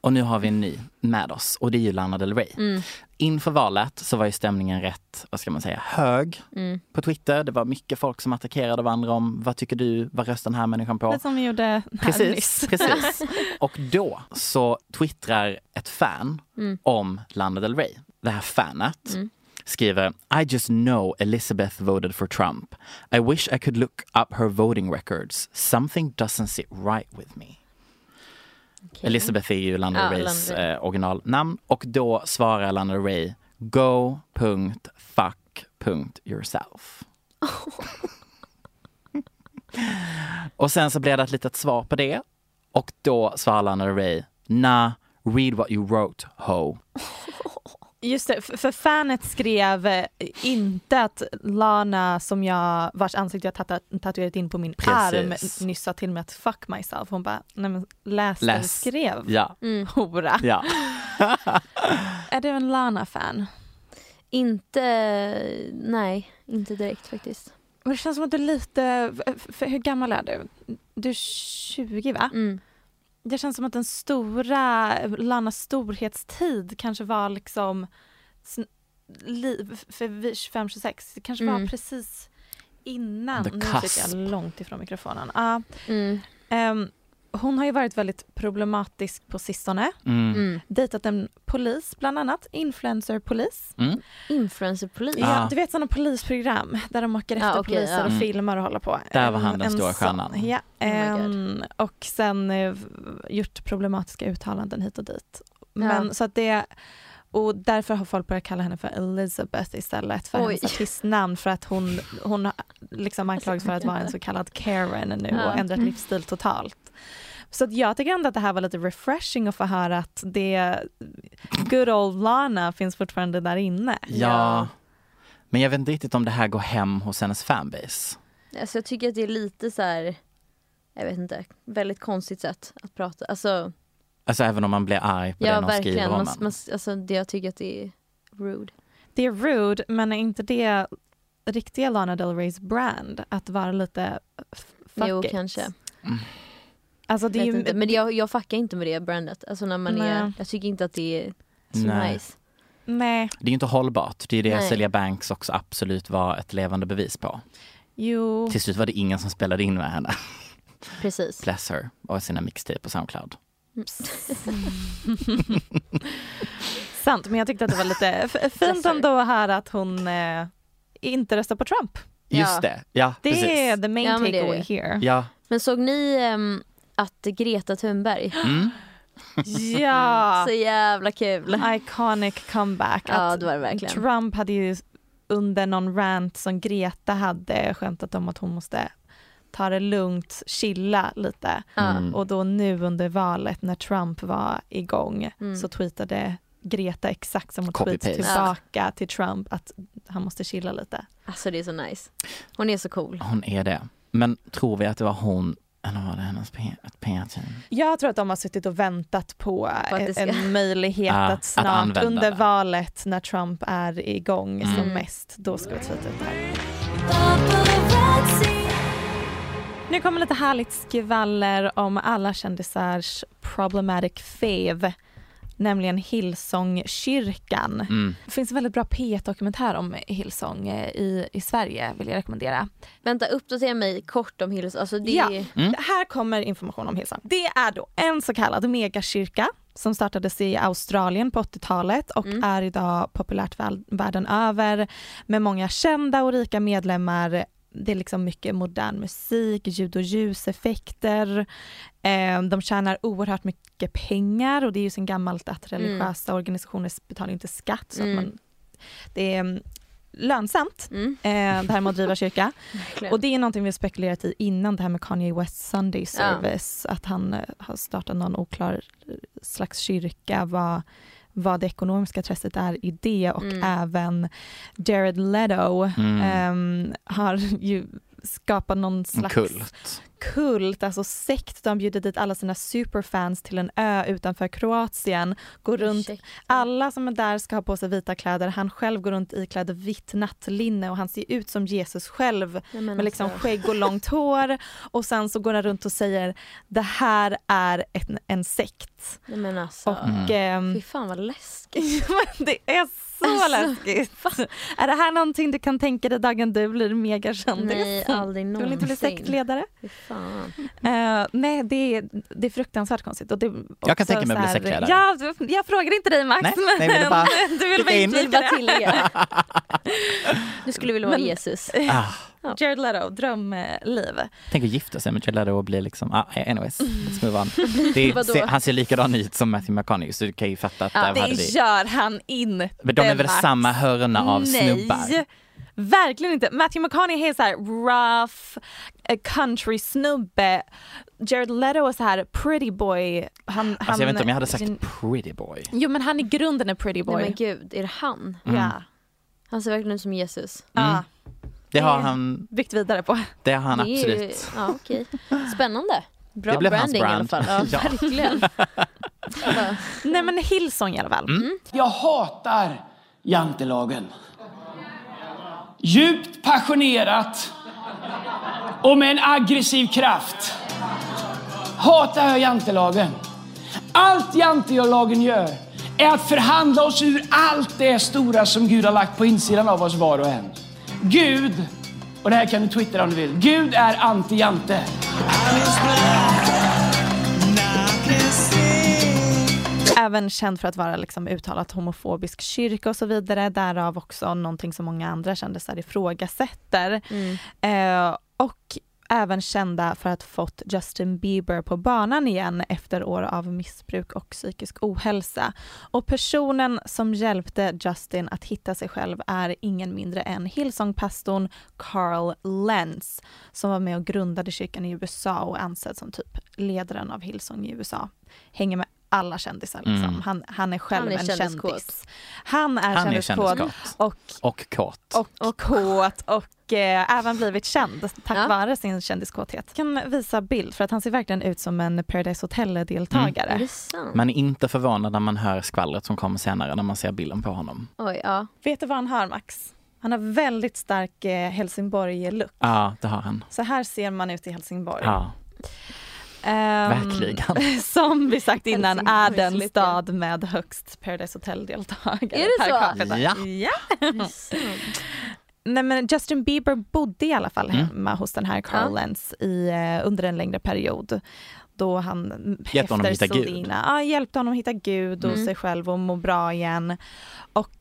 [SPEAKER 2] Och nu har vi en ny med oss och det är ju Lana Del Rey.
[SPEAKER 3] Mm,
[SPEAKER 2] Inför valet så var ju stämningen rätt, vad ska man säga, hög
[SPEAKER 3] mm.
[SPEAKER 2] på Twitter. Det var mycket folk som attackerade varandra om vad tycker du, vad röstar den här människan på?
[SPEAKER 1] Det som vi gjorde här
[SPEAKER 2] Precis, precis. Och då så twittrar ett fan
[SPEAKER 3] Mm.
[SPEAKER 2] om Lana Del Rey. Det här fanet
[SPEAKER 3] Mm.
[SPEAKER 2] skriver I just know Elizabeth voted for Trump. I wish I could look up her voting records. Something doesn't sit right with me.
[SPEAKER 3] Okej.
[SPEAKER 2] Elizabeth är ju Lana
[SPEAKER 3] Ja, Lana Rey.
[SPEAKER 2] eh, originalnamn och då svarar Lana Rey go.fuck.yourself. och sen så blir det ett litet svar på det och då svarar Lana Rey nah, read what you wrote ho.
[SPEAKER 1] Just det, för, fanet skrev eh, inte att Lana som jag, vars ansikte jag tatu- tatuerat in på min
[SPEAKER 2] Precis.
[SPEAKER 1] arm nyss sa till mig att fuck myself. Hon bara, nej men läs,
[SPEAKER 2] Läs.
[SPEAKER 1] skrev.
[SPEAKER 2] Ja,
[SPEAKER 3] Mm.
[SPEAKER 1] Hora.
[SPEAKER 2] ja.
[SPEAKER 1] Är du en Lana-fan?
[SPEAKER 3] Inte, nej, inte direkt faktiskt.
[SPEAKER 1] Men det känns som att du är lite, för hur gammal är du? Du är 20 va?
[SPEAKER 3] Mm.
[SPEAKER 1] Det känns som att den stora, Lanas storhetstid kanske var liksom för vi 25-26, det kanske var
[SPEAKER 3] Mm.
[SPEAKER 1] precis innan.
[SPEAKER 2] The
[SPEAKER 1] nu sitter jag långt ifrån mikrofonen. Ja,
[SPEAKER 3] Mm.
[SPEAKER 1] ehm, hon har ju varit väldigt problematisk på sistone.
[SPEAKER 2] Mm.
[SPEAKER 3] Mm.
[SPEAKER 1] Dejtat en polis bland annat, influencerpolis.
[SPEAKER 2] Mm.
[SPEAKER 3] Influencerpolis.
[SPEAKER 2] Ja.
[SPEAKER 1] Ja, du vet sådana polisprogram där de åker efter
[SPEAKER 3] Ja, okej,
[SPEAKER 1] poliser
[SPEAKER 3] ja.
[SPEAKER 1] och
[SPEAKER 2] Mm.
[SPEAKER 1] filmar och håller på.
[SPEAKER 2] Där var
[SPEAKER 1] En-
[SPEAKER 2] han den
[SPEAKER 1] en
[SPEAKER 2] stora
[SPEAKER 1] sån.
[SPEAKER 2] stjärnan.
[SPEAKER 1] Ja,
[SPEAKER 3] Oh
[SPEAKER 1] ehm, och sen eh, gjort problematiska uttalanden hit och dit. Men
[SPEAKER 3] Ja.
[SPEAKER 1] så att det och därför har folk börjat kalla henne för Elizabeth istället för
[SPEAKER 3] Oj.
[SPEAKER 1] hennes artistnamn för att hon, hon har liksom anklagas för att vara en så kallad Karen nu
[SPEAKER 3] Ja.
[SPEAKER 1] och ändrat livsstil totalt. Så att jag tycker ändå att det här var lite refreshing att få höra att det good old Lana finns fortfarande där inne.
[SPEAKER 2] ja. Men jag vet inte riktigt om det här går hem hos hennes fanbase.
[SPEAKER 3] Alltså jag tycker att det är lite så här, jag vet inte, väldigt konstigt sätt att prata. Alltså,
[SPEAKER 2] Alltså även om man blir arg på
[SPEAKER 3] ja
[SPEAKER 2] det någon skriver
[SPEAKER 3] verkligen.
[SPEAKER 2] om
[SPEAKER 3] Man, man, alltså, det, jag tycker att det är rude.
[SPEAKER 1] Det är rude, men är inte det riktiga Lana Del Reys brand? Att vara lite fuck
[SPEAKER 3] jo,
[SPEAKER 1] it.
[SPEAKER 3] kanske.
[SPEAKER 1] Alltså det är
[SPEAKER 3] Vet
[SPEAKER 1] ju,
[SPEAKER 3] inte. Men jag, jag fuckar inte med det brandet. Alltså när man är, jag tycker inte att det är så
[SPEAKER 2] Nej.
[SPEAKER 3] nice.
[SPEAKER 1] Nej,
[SPEAKER 2] Det är ju inte hållbart. Det är det
[SPEAKER 3] Nej.
[SPEAKER 2] Celia Banks också absolut var ett levande bevis på.
[SPEAKER 1] jo.
[SPEAKER 2] Till slut var det ingen som spelade in med henne.
[SPEAKER 3] Precis.
[SPEAKER 2] Bless her. Och sina mixtape på Soundcloud.
[SPEAKER 1] Sant, men jag tyckte att det var lite fint ändå att höra att hon eh, inte röstar på Trump.
[SPEAKER 2] Just
[SPEAKER 3] Ja.
[SPEAKER 2] det, ja
[SPEAKER 1] Det
[SPEAKER 2] precis.
[SPEAKER 1] är the main
[SPEAKER 3] Ja,
[SPEAKER 1] takeaway here.
[SPEAKER 2] Ja.
[SPEAKER 3] Men såg ni ehm, att Greta Thunberg,
[SPEAKER 2] Mm.
[SPEAKER 1] Ja,
[SPEAKER 3] så jävla kul.
[SPEAKER 1] iconic comeback.
[SPEAKER 3] Ja det var det verkligen.
[SPEAKER 1] Trump hade ju under någon rant som Greta hade skämtat om att hon måste ta det lugnt, chilla lite.
[SPEAKER 3] Ja.
[SPEAKER 2] Mm.
[SPEAKER 1] Och då nu under valet när Trump var igång
[SPEAKER 3] Mm.
[SPEAKER 1] så tweetade Greta exakt som hon tweetade tillbaka till Trump att han måste chilla lite.
[SPEAKER 3] Alltså det är så nice. Hon är så cool.
[SPEAKER 2] Hon är det. Men tror vi att det var hon eller var det hennes PR-team?
[SPEAKER 1] Jag tror att de har suttit och väntat på,
[SPEAKER 3] På att
[SPEAKER 1] en,
[SPEAKER 3] ska-
[SPEAKER 1] en möjlighet
[SPEAKER 2] Ja,
[SPEAKER 1] att
[SPEAKER 2] att
[SPEAKER 1] snart
[SPEAKER 2] använda
[SPEAKER 1] under
[SPEAKER 2] det.
[SPEAKER 1] valet när Trump är igång som
[SPEAKER 3] Mm.
[SPEAKER 1] mest, då ska vi tweeta ut det här. Nu kommer lite härligt skvaller om alla kändisars problematic fave, nämligen Hillsongkyrkan.
[SPEAKER 2] Mm.
[SPEAKER 1] Det finns en väldigt bra P1-dokumentär om Hillsong eh, i, i Sverige vill jag rekommendera.
[SPEAKER 3] Vänta uppdatera mig kort om Hills. Alltså det
[SPEAKER 1] Ja.
[SPEAKER 2] Mm.
[SPEAKER 1] Här kommer information om Hillsong. Det är då en så kallad megakyrka som startades i Australien på 80-talet och
[SPEAKER 3] Mm.
[SPEAKER 1] är idag populärt världen över med många kända och rika medlemmar. Det är liksom mycket modern musik, ljud och ljuseffekter. Eh, de tjänar oerhört mycket pengar och det är ju sen gammalt att religiösa organisationer betalar inte skatt så
[SPEAKER 3] Mm.
[SPEAKER 1] att man, det är mm, lönsamt
[SPEAKER 3] Mm,
[SPEAKER 1] eh, det här med att driva kyrka. Och det är någonting vi har spekulerat i innan det här med Kanye West Sunday Service. Att han eh, har startat någon oklar eh, slags kyrka. Vad, vad det ekonomiska intresset är i det och
[SPEAKER 3] Mm.
[SPEAKER 1] även Jared Leto
[SPEAKER 2] Mm.
[SPEAKER 1] ehm, har ju skapat någon slags
[SPEAKER 2] kult.
[SPEAKER 1] kult, alltså sekt. De bjuder dit alla sina superfans till en ö utanför Kroatien. Går runt alla som är där ska ha på sig vita kläder. Han själv går runt iklädd vitt nattlinne och han ser ut som Jesus själv med liksom
[SPEAKER 3] alltså,
[SPEAKER 1] skägg och långt hår. Och sen så går han runt och säger det här är en, en sekt.
[SPEAKER 3] Nej men alltså.
[SPEAKER 1] Och
[SPEAKER 2] Mm.
[SPEAKER 1] ehm,
[SPEAKER 3] Fy fan vad läskigt.
[SPEAKER 1] det är så
[SPEAKER 3] Alltså,
[SPEAKER 1] läskigt. Är det här någonting du kan tänka dig dagen du blir megakändis?
[SPEAKER 3] Nej aldrig
[SPEAKER 1] Du
[SPEAKER 3] någonsin.
[SPEAKER 1] vill inte bli sektledare?
[SPEAKER 3] Fan.
[SPEAKER 1] Eh, nej, det är, det är fruktansvärt konstigt. Och det är
[SPEAKER 2] Jag kan tänka mig att bli sektledare.
[SPEAKER 1] Ja, du- jag frågar inte dig Max,
[SPEAKER 2] Nej, nej, men bara-
[SPEAKER 1] du vill bara inflika det.
[SPEAKER 3] Du skulle vilja vara
[SPEAKER 1] Men-
[SPEAKER 3] Jesus.
[SPEAKER 2] Ah,
[SPEAKER 1] Jared Leto, drömliv.
[SPEAKER 2] tänk att gifta sig med Jared Leto och bli liksom, ah, anyways, let's move on. Det se, han ser likadan ut som Matthew McConaughey så du kan ju fatta att
[SPEAKER 3] Ja,
[SPEAKER 2] där
[SPEAKER 1] Det
[SPEAKER 2] hade vi.
[SPEAKER 1] gör han inte
[SPEAKER 2] Men de är väl
[SPEAKER 1] Max.
[SPEAKER 2] samma hörna av snubbar?
[SPEAKER 1] Nej, verkligen inte. Matthew McConaughey är så här rough, eh, country snubbe. Jared Leto är så här pretty boy. Han,
[SPEAKER 2] Alltså jag vet inte om jag hade sagt
[SPEAKER 1] han-
[SPEAKER 2] pretty boy.
[SPEAKER 1] Jo men han i grunden är pretty
[SPEAKER 3] Nej
[SPEAKER 1] boy.
[SPEAKER 3] men gud, är det han?
[SPEAKER 2] Mm.
[SPEAKER 1] Ja.
[SPEAKER 3] Han ser verkligen ut som Jesus.
[SPEAKER 1] ja.
[SPEAKER 2] Det har
[SPEAKER 1] Det-
[SPEAKER 2] han,
[SPEAKER 1] Byggt vidare på.
[SPEAKER 2] det har han
[SPEAKER 3] Det ju-
[SPEAKER 2] absolut.
[SPEAKER 3] Ja okej. Spännande. Bra
[SPEAKER 2] Det blev hans
[SPEAKER 3] branding i alla
[SPEAKER 2] brand.
[SPEAKER 3] fall. Ja,
[SPEAKER 2] Ja.
[SPEAKER 3] verkligen.
[SPEAKER 1] Nej men Hillsong i alla fall.
[SPEAKER 2] Mm.
[SPEAKER 4] Jag hatar jantelagen. Djupt passionerat och med en aggressiv kraft hatar jag jantelagen. Allt jantelagen gör är att förhandla oss ur allt det stora som Gud har lagt på insidan av oss var och en. Gud, och det här kan du twittra om du vill, Gud är anti-jante.
[SPEAKER 1] Även känd för att vara liksom uttalat homofobisk kyrka och så vidare. Därav också någonting som många andra kändisar ifrågasätter.
[SPEAKER 3] mm.
[SPEAKER 1] Eh, och även kända för att fått Justin Bieber på banan igen efter år av missbruk och psykisk ohälsa. Och personen som hjälpte Justin att hitta sig själv är ingen mindre än Hillsong-pastorn Carl Lenz som var med och grundade kyrkan i USA och ansedd som typ ledaren av Hillsong i USA. Hänger med alla kändisar liksom.
[SPEAKER 2] Mm.
[SPEAKER 1] Han, han är själv
[SPEAKER 3] Han är
[SPEAKER 1] en kändis. Han är
[SPEAKER 2] Han
[SPEAKER 1] kändiskåt och
[SPEAKER 2] Och kåt.
[SPEAKER 1] och, kåt och eh, även blivit känd tack
[SPEAKER 3] Ja.
[SPEAKER 1] vare sin kändiskåthet. Jag kan visa bild för att han ser verkligen ut som en Paradise Hotel-deltagare.
[SPEAKER 3] Är sant?
[SPEAKER 2] Man är inte förvånad när man hör skvallret som kommer senare när man ser bilden på honom.
[SPEAKER 3] Oj, ja.
[SPEAKER 1] Vet du vad han har Max? Han har väldigt stark eh, Helsingborg-look.
[SPEAKER 2] Ja, det har han.
[SPEAKER 1] Så här ser man ut i Helsingborg.
[SPEAKER 2] Ja, verkligen.
[SPEAKER 1] Som vi sagt innan är den stad med högst Paradise Hotel-deltagare
[SPEAKER 3] Är det
[SPEAKER 1] per
[SPEAKER 3] så?
[SPEAKER 1] capita.
[SPEAKER 2] Ja.
[SPEAKER 1] ja. Nej men Justin Bieber bodde i alla fall
[SPEAKER 2] Mm.
[SPEAKER 1] hemma hos den här Carl. Lenz i, eh, under en längre period. då han
[SPEAKER 2] Hjälpte honom hitta Gud.
[SPEAKER 1] Ja, hjälpte honom hitta Gud och
[SPEAKER 3] Mm.
[SPEAKER 1] sig själv och må bra igen. Och,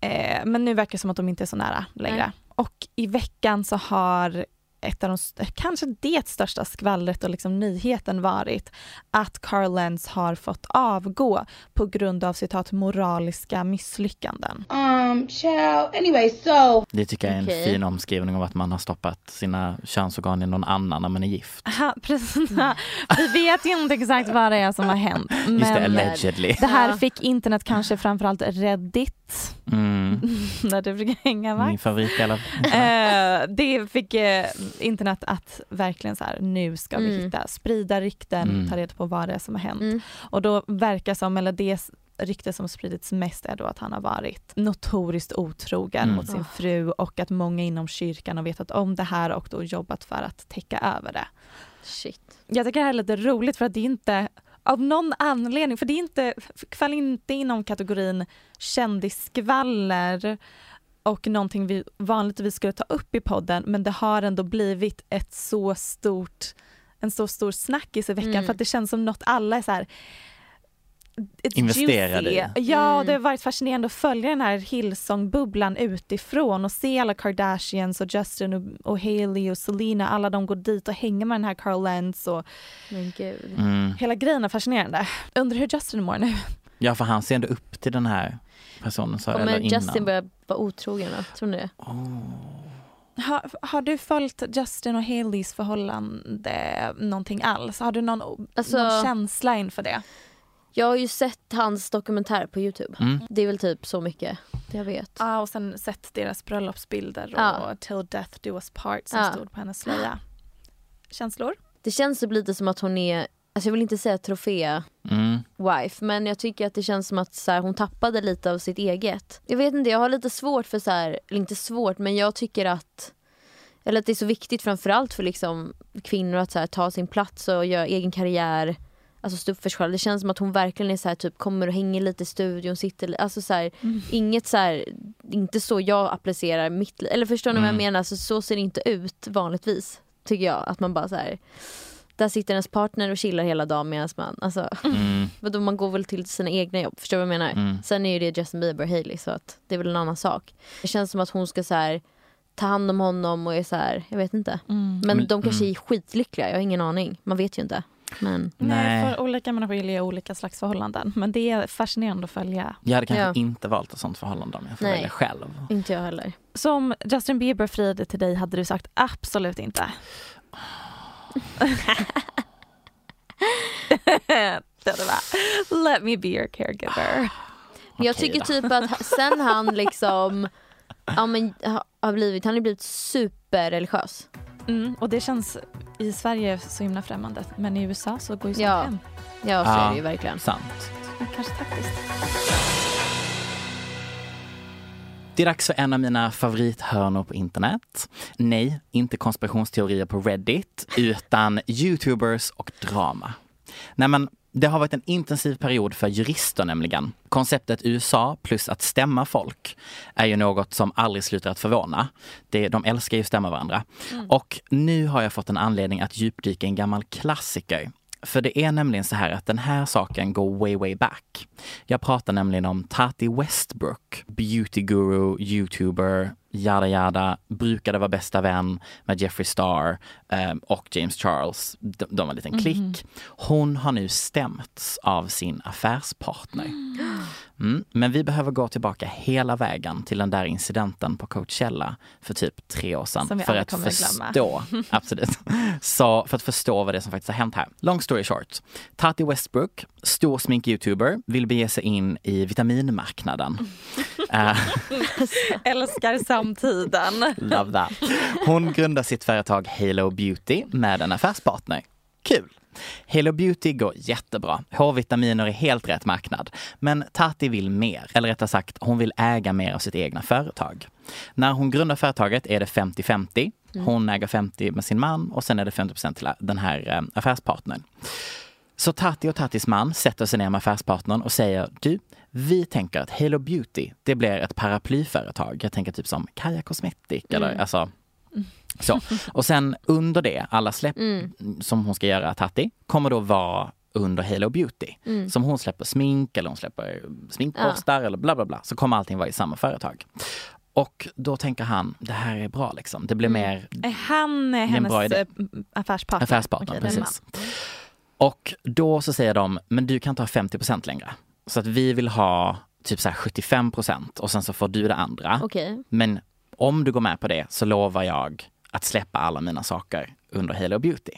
[SPEAKER 1] eh, men nu verkar det som att de inte är så nära längre.
[SPEAKER 3] Nej.
[SPEAKER 1] Och i veckan så har ett av de, kanske det största skvallret och liksom nyheten varit att Carl Lenz har fått avgå på grund av citat moraliska misslyckanden. Mm.
[SPEAKER 5] Um, child. Anyway, so
[SPEAKER 2] Det tycker jag är en
[SPEAKER 3] Okej.
[SPEAKER 2] fin omskrivning av att man har stoppat sina könsorgan i någon annan när man är gift.
[SPEAKER 1] Aha, precis. Vi vet ju inte exakt vad det är som har hänt.
[SPEAKER 2] Just det,
[SPEAKER 1] Men
[SPEAKER 2] allegedly.
[SPEAKER 1] det här fick internet kanske framförallt Reddit,
[SPEAKER 2] Mm.
[SPEAKER 1] där du brukar hänga va?
[SPEAKER 2] Min favoritdel av...
[SPEAKER 1] Eh, det fick eh, internet att verkligen så här, nu ska vi
[SPEAKER 3] Mm.
[SPEAKER 1] hitta, sprida rykten,
[SPEAKER 2] Mm.
[SPEAKER 1] ta reda på vad det är som har hänt.
[SPEAKER 3] Mm.
[SPEAKER 1] Och då verkar som, eller det rykte som spridits mest är då att han har varit notoriskt otrogen
[SPEAKER 2] Mm.
[SPEAKER 1] mot sin
[SPEAKER 3] Ah.
[SPEAKER 1] fru och att många inom kyrkan har vetat om det här och då jobbat för att täcka över det.
[SPEAKER 3] Shit.
[SPEAKER 1] Jag tycker det här är lite roligt för att det är inte av någon anledning, för det är inte, faller inte inom kategorin kändisskvaller och någonting vi vanligtvis skulle ta upp i podden men det har ändå blivit ett så stort, en så stor snackis i veckan
[SPEAKER 3] Mm.
[SPEAKER 1] för att det känns som något alla är så här
[SPEAKER 2] Investerade
[SPEAKER 1] juicy.
[SPEAKER 2] i.
[SPEAKER 1] Ja,
[SPEAKER 3] Mm.
[SPEAKER 1] det har varit fascinerande att följa den här Hillsong-bubblan utifrån och se alla Kardashians och Justin och, och Hailey och Selena, alla de går dit och hänger med den här Carl Lentz och
[SPEAKER 3] Men gud.
[SPEAKER 2] Mm.
[SPEAKER 1] hela grejen är fascinerande. Undrar hur Justin mår nu.
[SPEAKER 2] Ja, för han ser ändå upp till den här personen. Så,
[SPEAKER 3] Om
[SPEAKER 2] eller innan.
[SPEAKER 3] Justin börjar vara otrogen då? Tror ni det?
[SPEAKER 1] Har, har du följt Justin och Haileys förhållande någonting alls? Har du någon,
[SPEAKER 3] Alltså-
[SPEAKER 1] någon känsla inför det?
[SPEAKER 3] Jag har ju sett hans dokumentär på Youtube.
[SPEAKER 2] Mm.
[SPEAKER 3] Det är väl typ så mycket jag vet.
[SPEAKER 1] Ja, och sen sett deras bröllopsbilder och. Till Death Do Us Part som
[SPEAKER 3] Ja.
[SPEAKER 1] stod på hennes slöja. Känslor?
[SPEAKER 3] Det känns typ lite som att hon är, alltså jag vill inte säga trofé
[SPEAKER 2] Mm.
[SPEAKER 3] wife men jag tycker att det känns som att så här, hon tappade lite av sitt eget. Jag vet inte, jag har lite svårt för så här, eller inte svårt men jag tycker att eller att det är så viktigt framförallt för liksom kvinnor att så här, ta sin plats och göra egen karriär. Alltså stå upp för sig själv. Det känns som att hon verkligen är så här, typ kommer och hänger lite i studion, sitter alltså så här, inget så här, inte så jag applicerar mitt liv. Eller förstår ni vad jag
[SPEAKER 2] Mm.
[SPEAKER 3] menar? Så, så ser det inte ut vanligtvis. Tycker jag. Att man bara så här, där sitter ens partner och chillar hela dagen medan man, alltså
[SPEAKER 2] Mm.
[SPEAKER 3] Vadå, man går väl till sina egna jobb, förstår du vad jag menar?
[SPEAKER 2] Mm.
[SPEAKER 3] Sen är ju det Justin Bieber och Hailey så att det är väl en annan sak. Det känns som att hon ska så här, ta hand om honom och är så här, jag vet inte. Men
[SPEAKER 2] Men-
[SPEAKER 3] de kanske
[SPEAKER 2] mm.
[SPEAKER 3] är skitlyckliga, jag har ingen aning. Man vet ju inte. Men
[SPEAKER 1] Nej, för olika människor gillar olika slags förhållanden. Men det är fascinerande att följa.
[SPEAKER 2] Jag hade kanske
[SPEAKER 3] Ja.
[SPEAKER 2] inte valt ett sånt förhållande om jag får
[SPEAKER 3] Nej.
[SPEAKER 2] välja själv.
[SPEAKER 3] inte jag heller.
[SPEAKER 1] Så om Justin Bieber friade till dig hade du sagt absolut inte? det hade bara, let me be your caregiver.
[SPEAKER 3] Jag tycker
[SPEAKER 2] då.
[SPEAKER 3] typ att sen han liksom ja, men, ha- har blivit, han har blivit superreligiös.
[SPEAKER 1] Mm, och det känns i Sverige så himla främmande. Men i USA så går ju sånt
[SPEAKER 3] Ja.
[SPEAKER 1] hem.
[SPEAKER 3] Ja så
[SPEAKER 2] Ja.
[SPEAKER 3] är det ju verkligen.
[SPEAKER 2] Sant.
[SPEAKER 1] Kanske taktiskt.
[SPEAKER 2] Det är dags för en av mina favorithörnor på internet. Nej, inte konspirationsteorier på Reddit, utan Youtubers och drama. Nej men, det har varit en intensiv period för jurister nämligen. Konceptet USA plus att stämma folk är ju något som aldrig slutar att förvåna. Det, de älskar ju att stämma varandra. Och nu har jag fått en anledning att djupdyka i en gammal klassiker. För det är nämligen så här att den här saken går way, way back. Jag pratar nämligen om Tati Westbrook, beauty guru, youtuber, yada yada, brukade vara bästa vän med Jeffree Star eh, och James Charles. De, de var en liten klick. Hon har nu stämts av sin affärspartner. Mm, men vi behöver gå tillbaka hela vägen till den där incidenten på Coachella för typ tre år sedan. För att förstå, absolut. Så för att förstå vad det är som faktiskt har hänt här. Long story short. Tati Westbrook, stor smink-youtuber, vill bege sig in i vitaminmarknaden. Eh,
[SPEAKER 1] Älskar samtiden.
[SPEAKER 2] Love that. Hon grundar sitt företag Halo Beauty med en affärspartner. Kul! Halo Beauty går jättebra. H-vitaminer är helt rätt marknad. Men Tati vill mer, eller rättare sagt, hon vill äga mer av sitt egna företag. När hon grundar företaget är det 50-50. Hon äger 50 med sin man och sen är det 50% till den här eh, affärspartnern. Så Tati och Tatis man sätter sig ner med affärspartnern och säger du, vi tänker att Halo Beauty, det blir ett paraplyföretag. Jag tänker typ som Kaja Cosmetic eller alltså Så. Och sen under det, alla släpp
[SPEAKER 3] Mm.
[SPEAKER 2] som hon ska göra, Tatti, kommer då vara under Halo Beauty.
[SPEAKER 3] Mm.
[SPEAKER 2] Som hon släpper smink eller hon släpper sminkborstar eller bla bla bla. Så kommer allting vara i samma företag. Och då tänker han, det här är bra liksom. Det blir
[SPEAKER 3] Mm.
[SPEAKER 2] mer
[SPEAKER 1] Är han eh,
[SPEAKER 2] en
[SPEAKER 1] hennes
[SPEAKER 2] bra idé.
[SPEAKER 1] eh, affärspartner?
[SPEAKER 2] affärspartner.
[SPEAKER 1] Är en
[SPEAKER 2] precis. Och då så säger de, men du kan ta 50% längre. Så att vi vill ha typ så här 75% och sen så får du det andra.
[SPEAKER 3] Okej.
[SPEAKER 2] Men om du går med på det så lovar jag att släppa alla mina saker under Halo Beauty.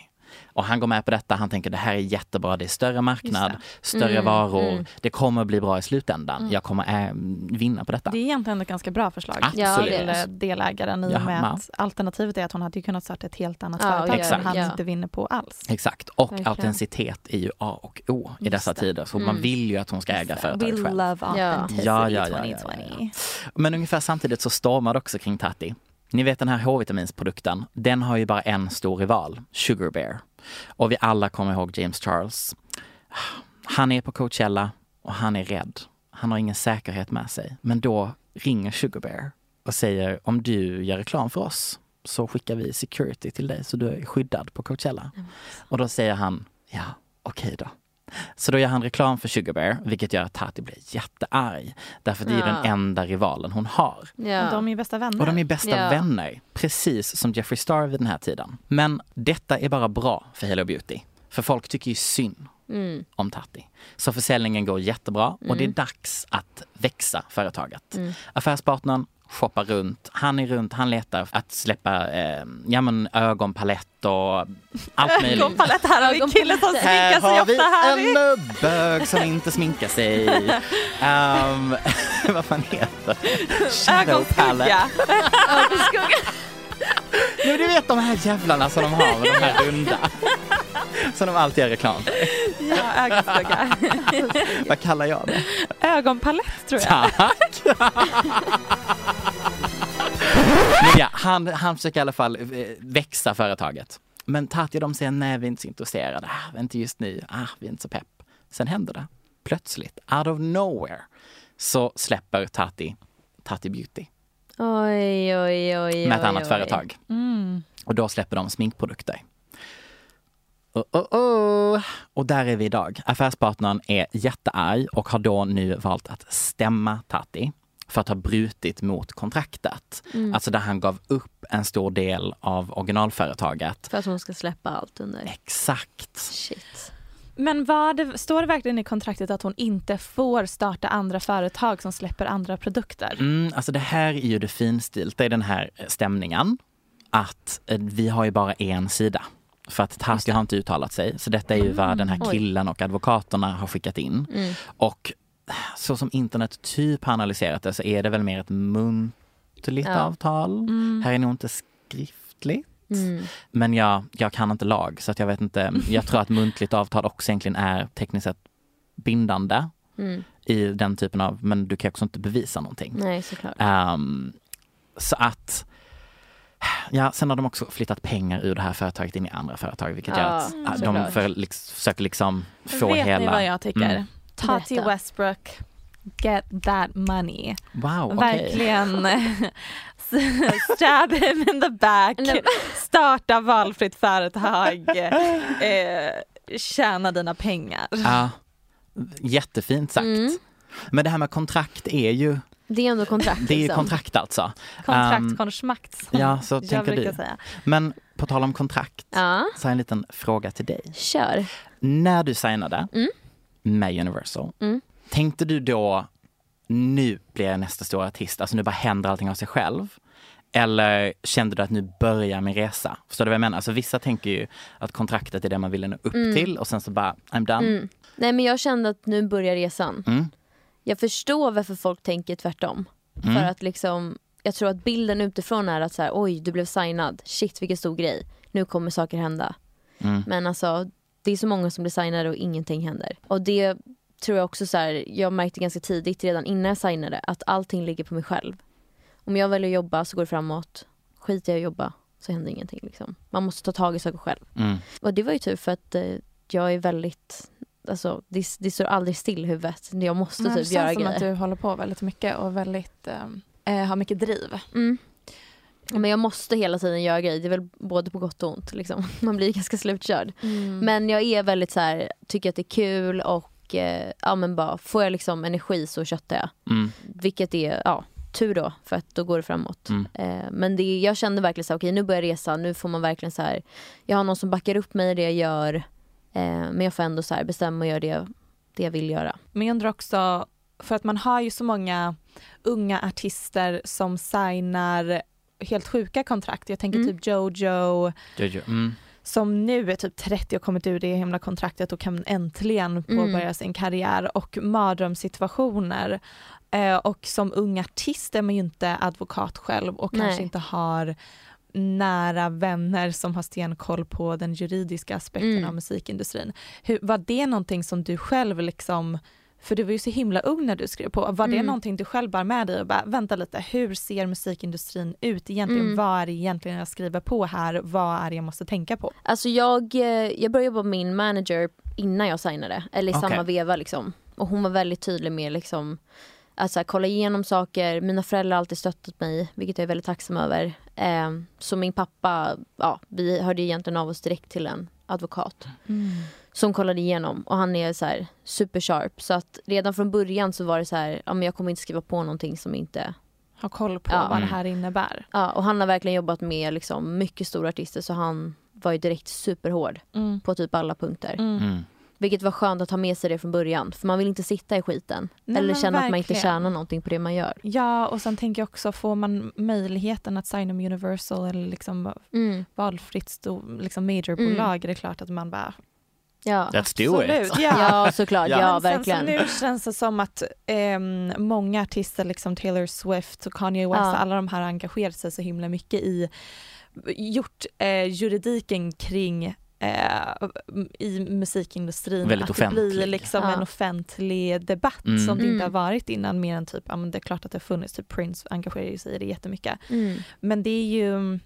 [SPEAKER 2] Och han går med på detta, han tänker det här är jättebra, det är större marknad, större
[SPEAKER 1] Mm,
[SPEAKER 2] varor,
[SPEAKER 1] mm.
[SPEAKER 2] det kommer bli bra i slutändan.
[SPEAKER 1] Mm.
[SPEAKER 2] Jag kommer äh, vinna på detta.
[SPEAKER 1] Det är egentligen ett ganska bra förslag
[SPEAKER 2] Absolut.
[SPEAKER 1] till delägaren i och med att alternativet är att hon hade kunnat starta ett helt annat
[SPEAKER 3] Ja,
[SPEAKER 1] företag som han
[SPEAKER 3] Ja.
[SPEAKER 1] inte vinner på alls.
[SPEAKER 2] Exakt, och
[SPEAKER 1] Verkligen.
[SPEAKER 2] autenticitet är ju A och O i
[SPEAKER 1] Just
[SPEAKER 2] dessa
[SPEAKER 1] det.
[SPEAKER 2] tider. Så
[SPEAKER 1] Mm.
[SPEAKER 2] man vill ju att hon ska äga företaget
[SPEAKER 1] We
[SPEAKER 2] själv.
[SPEAKER 1] love authenticity
[SPEAKER 2] Ja, ja, ja, ja, ja,
[SPEAKER 1] 2020.
[SPEAKER 2] Men ungefär samtidigt så stormar det också kring Tatti. Ni vet den här H-vitaminsprodukten, den har ju bara en stor rival, Sugar Bear. Och vi alla kommer ihåg James Charles. Han är på Coachella och han är rädd. Han har ingen säkerhet med sig. Men då ringer Sugar Bear och säger om du gör reklam för oss så skickar vi security till dig så du är skyddad på Coachella. Och då säger han, ja okej då. Så då gör han reklam för Sugar Bear, vilket gör att Tati blir jättearg. Därför att det är
[SPEAKER 1] Ja.
[SPEAKER 2] den enda rivalen hon har.
[SPEAKER 1] Och de är bästa vänner.
[SPEAKER 2] Och de är bästa
[SPEAKER 1] Ja.
[SPEAKER 2] vänner, precis som Jeffree Star vid den här tiden. Men detta är bara bra för Hello Beauty. För folk tycker ju synd
[SPEAKER 3] Mm.
[SPEAKER 2] om Tatti. Så försäljningen går jättebra och det är
[SPEAKER 3] Mm.
[SPEAKER 2] dags att växa företaget.
[SPEAKER 3] Mm.
[SPEAKER 2] Affärspartnern shoppar runt, han är runt, han letar att släppa eh, ja, men ögonpalett och allt möjligt.
[SPEAKER 1] Ögonpalett, här har vi en kille som
[SPEAKER 2] Här
[SPEAKER 1] sminkar sig
[SPEAKER 2] har vi
[SPEAKER 1] här.
[SPEAKER 2] en bög som inte sminkar sig. Um, vad fan heter palette.
[SPEAKER 1] Ögonskugga.
[SPEAKER 2] Jo, du vet de här jävlarna som de har, de här runda. Som de alltid gör reklam för.
[SPEAKER 1] Ja, ögonskugga.
[SPEAKER 2] Vad kallar jag det?
[SPEAKER 1] Ögonpalett tror jag.
[SPEAKER 2] Tack! Men ja, han, han försöker i alla fall eh, växa företaget. Men Tati de säger nej, vi är inte så intresserade. Ah, inte just nu. Ah, vi är inte så pepp. Sen händer det. Plötsligt, out of nowhere, så släpper Tati Tati Beauty
[SPEAKER 3] Oj, oj, oj.
[SPEAKER 2] med ett
[SPEAKER 3] oj,
[SPEAKER 2] annat
[SPEAKER 3] oj.
[SPEAKER 2] företag.
[SPEAKER 1] Mm.
[SPEAKER 2] Och då släpper de sminkprodukter. Oh, oh, oh. Och där är vi idag. Affärspartnern är jättearg och har då nu valt att stämma Tati för att ha brutit mot kontraktet.
[SPEAKER 3] Mm.
[SPEAKER 2] Alltså där han gav upp en stor del av originalföretaget.
[SPEAKER 3] För att hon ska släppa allt under.
[SPEAKER 2] Exakt.
[SPEAKER 3] Shit.
[SPEAKER 1] Men vad står det verkligen i kontraktet att hon inte får starta andra företag som släpper andra produkter?
[SPEAKER 2] Mm, alltså det här är ju det finstilta i den här stämningen. Att eh, vi har ju bara en sida. För att Tati har inte uttalat sig. Så detta är ju vad den här
[SPEAKER 3] Oj.
[SPEAKER 2] killen och advokaterna har skickat in.
[SPEAKER 3] Mm.
[SPEAKER 2] Och så som internet typ har analyserat det så är det väl mer ett muntligt
[SPEAKER 3] Ja.
[SPEAKER 2] avtal.
[SPEAKER 3] Mm.
[SPEAKER 2] Här är nog inte skriftligt.
[SPEAKER 3] Mm.
[SPEAKER 2] Men jag, jag kan inte lag så att jag vet inte. Jag tror att muntligt avtal också egentligen är tekniskt sett bindande
[SPEAKER 3] Mm.
[SPEAKER 2] i den typen av, men du kan också inte bevisa någonting.
[SPEAKER 3] Nej, såklart.
[SPEAKER 2] Ehm, så att Ja, sen har de också flyttat pengar ur det här företaget in i andra företag vilket gör
[SPEAKER 3] Ja,
[SPEAKER 2] att
[SPEAKER 3] mm,
[SPEAKER 2] ah, de för, liksom, försöker liksom få
[SPEAKER 1] Vet
[SPEAKER 2] hela...
[SPEAKER 1] ni vad jag tycker?
[SPEAKER 2] Mm.
[SPEAKER 1] Tati
[SPEAKER 3] Berätta.
[SPEAKER 1] Westbrook, get that money.
[SPEAKER 2] Wow, okej.
[SPEAKER 1] Verkligen stab him in the back, starta valfritt företag, eh, tjäna dina pengar.
[SPEAKER 2] Ja, jättefint sagt.
[SPEAKER 3] Mm.
[SPEAKER 2] Men det här med kontrakt är ju,
[SPEAKER 3] Det är ändå kontrakt.
[SPEAKER 2] det är
[SPEAKER 3] liksom.
[SPEAKER 2] kontrakt alltså.
[SPEAKER 1] Kontrakt,
[SPEAKER 2] Ehm,
[SPEAKER 1] konschmakt som
[SPEAKER 2] ja, så
[SPEAKER 1] jag
[SPEAKER 2] tänker du.
[SPEAKER 1] säga.
[SPEAKER 2] Men på tal om kontrakt,
[SPEAKER 3] Ja,
[SPEAKER 2] så har jag en liten fråga till dig.
[SPEAKER 3] kör.
[SPEAKER 2] När du signade
[SPEAKER 3] Mm.
[SPEAKER 2] Med Universal,
[SPEAKER 3] Mm.
[SPEAKER 2] tänkte du då nu blir jag nästa stora artist, alltså nu bara händer allting av sig själv? Eller kände du att nu börjar min resa? Förstår du vad jag menar? Alltså vissa tänker ju att kontraktet är det man vill nå upp
[SPEAKER 3] Mm.
[SPEAKER 2] till och sen så bara, I'm done.
[SPEAKER 3] Mm. Nej men jag kände att nu börjar resan.
[SPEAKER 2] Mm.
[SPEAKER 3] Jag förstår varför folk tänker tvärtom.
[SPEAKER 2] Mm.
[SPEAKER 3] För att liksom, jag tror att bilden utifrån är att så här, oj du blev signad, shit vilken stor grej, nu kommer saker hända.
[SPEAKER 2] Mm.
[SPEAKER 3] Men alltså det är så många som signade och ingenting händer. Och det tror jag också så här, jag märkte ganska tidigt redan innan jag signade att allting ligger på mig själv. Om jag väljer att jobba så går det framåt, skiter jag i att jobba så händer ingenting. Liksom. Man måste ta tag i saker själv.
[SPEAKER 2] Mm.
[SPEAKER 3] Och det var ju tur för att eh, jag är väldigt, alltså det, det står aldrig still i huvudet. Jag måste
[SPEAKER 1] Men det
[SPEAKER 3] typ göra
[SPEAKER 1] känns som
[SPEAKER 3] grejer.
[SPEAKER 1] att du håller på väldigt mycket och väldigt, eh, eh, har mycket driv.
[SPEAKER 3] Mm. Men jag måste hela tiden göra grejer, det är väl både på gott och ont. Liksom. Man blir ganska slutkörd.
[SPEAKER 1] Mm.
[SPEAKER 3] Men jag är väldigt så här, tycker att det är kul och eh, ja men bara får jag liksom energi så köttar jag.
[SPEAKER 2] Mm.
[SPEAKER 3] Vilket är, ja tur då för att då går det framåt.
[SPEAKER 2] Mm.
[SPEAKER 3] Eh, men det, jag kände verkligen så här, okej nu börjar jag resa, nu får man verkligen så här, jag har någon som backar upp mig i det jag gör. Eh, men jag får ändå så här bestämma och göra det, det jag vill göra.
[SPEAKER 1] Men jag undrar också, för att man har ju så många unga artister som signar helt sjuka kontrakt. Jag tänker
[SPEAKER 3] Mm.
[SPEAKER 1] typ Jojo
[SPEAKER 2] Jojo. Mm.
[SPEAKER 1] som nu är typ 30 och kommit ur det himla kontraktet och kan äntligen påbörja sin karriär och mardrömssituationer. Eh, och som ung artist är man ju inte advokat själv och kanske
[SPEAKER 3] Nej.
[SPEAKER 1] inte har nära vänner som har stenkoll på den juridiska aspekten
[SPEAKER 3] Mm.
[SPEAKER 1] av musikindustrin. Hur, var det någonting som du själv liksom för du var ju så himla ung när du skrev på. Var det
[SPEAKER 3] Mm.
[SPEAKER 1] någonting du själv bar med dig och bara vänta lite, hur ser musikindustrin ut egentligen?
[SPEAKER 3] Mm.
[SPEAKER 1] Vad är det egentligen jag skriver på här? Vad är det jag måste tänka på?
[SPEAKER 3] Alltså jag, eh, jag började jobba med min manager innan jag signade, eller i
[SPEAKER 2] Okej.
[SPEAKER 3] samma veva liksom. Och hon var väldigt tydlig med liksom att här, kolla igenom saker. Mina föräldrar har alltid stöttat mig, vilket jag är väldigt tacksam över. Eh, så min pappa, ja, vi hörde egentligen av oss direkt till en advokat som kollade igenom och han är så här super sharp. Så att redan från början så var det så här, ja men jag kommer inte skriva på någonting som inte
[SPEAKER 1] Ha koll på
[SPEAKER 3] Ja.
[SPEAKER 1] vad det
[SPEAKER 2] Mm.
[SPEAKER 1] här innebär.
[SPEAKER 3] Ja, och han har verkligen jobbat med liksom mycket stora artister så han var ju direkt superhård
[SPEAKER 1] Mm.
[SPEAKER 3] på typ alla punkter.
[SPEAKER 1] Mm.
[SPEAKER 2] Mm.
[SPEAKER 3] Vilket var skönt att ha med sig det från början för man vill inte sitta i skiten.
[SPEAKER 1] Nej,
[SPEAKER 3] eller känna att man inte
[SPEAKER 1] verkligen.
[SPEAKER 3] tjänar någonting på det man gör.
[SPEAKER 1] Ja, och sen tänker jag också, får man möjligheten att signa med Universal eller liksom
[SPEAKER 3] Mm.
[SPEAKER 1] valfritt stor, liksom majorbolag är det klart att man bara
[SPEAKER 3] Ja.
[SPEAKER 2] Let's do it.
[SPEAKER 1] absolut, ja.
[SPEAKER 3] ja, såklart.
[SPEAKER 2] Ja.
[SPEAKER 3] Ja,
[SPEAKER 1] sen
[SPEAKER 3] verkligen.
[SPEAKER 1] Nu känns det som att ehm, många artister, liksom Taylor Swift och Kanye West,
[SPEAKER 3] Ja.
[SPEAKER 1] alla de här har engagerat sig så himla mycket i, gjort eh, juridiken kring eh, i musikindustrin.
[SPEAKER 2] Väldigt
[SPEAKER 1] att det blir
[SPEAKER 2] offentlig.
[SPEAKER 1] liksom
[SPEAKER 3] Ja.
[SPEAKER 1] en offentlig debatt
[SPEAKER 2] Mm.
[SPEAKER 1] som det inte har
[SPEAKER 3] Mm.
[SPEAKER 1] varit innan mer än typ, ja men det är klart att det har funnits, typ Prince engagerar sig i det jättemycket.
[SPEAKER 3] Mm.
[SPEAKER 1] Men det är ju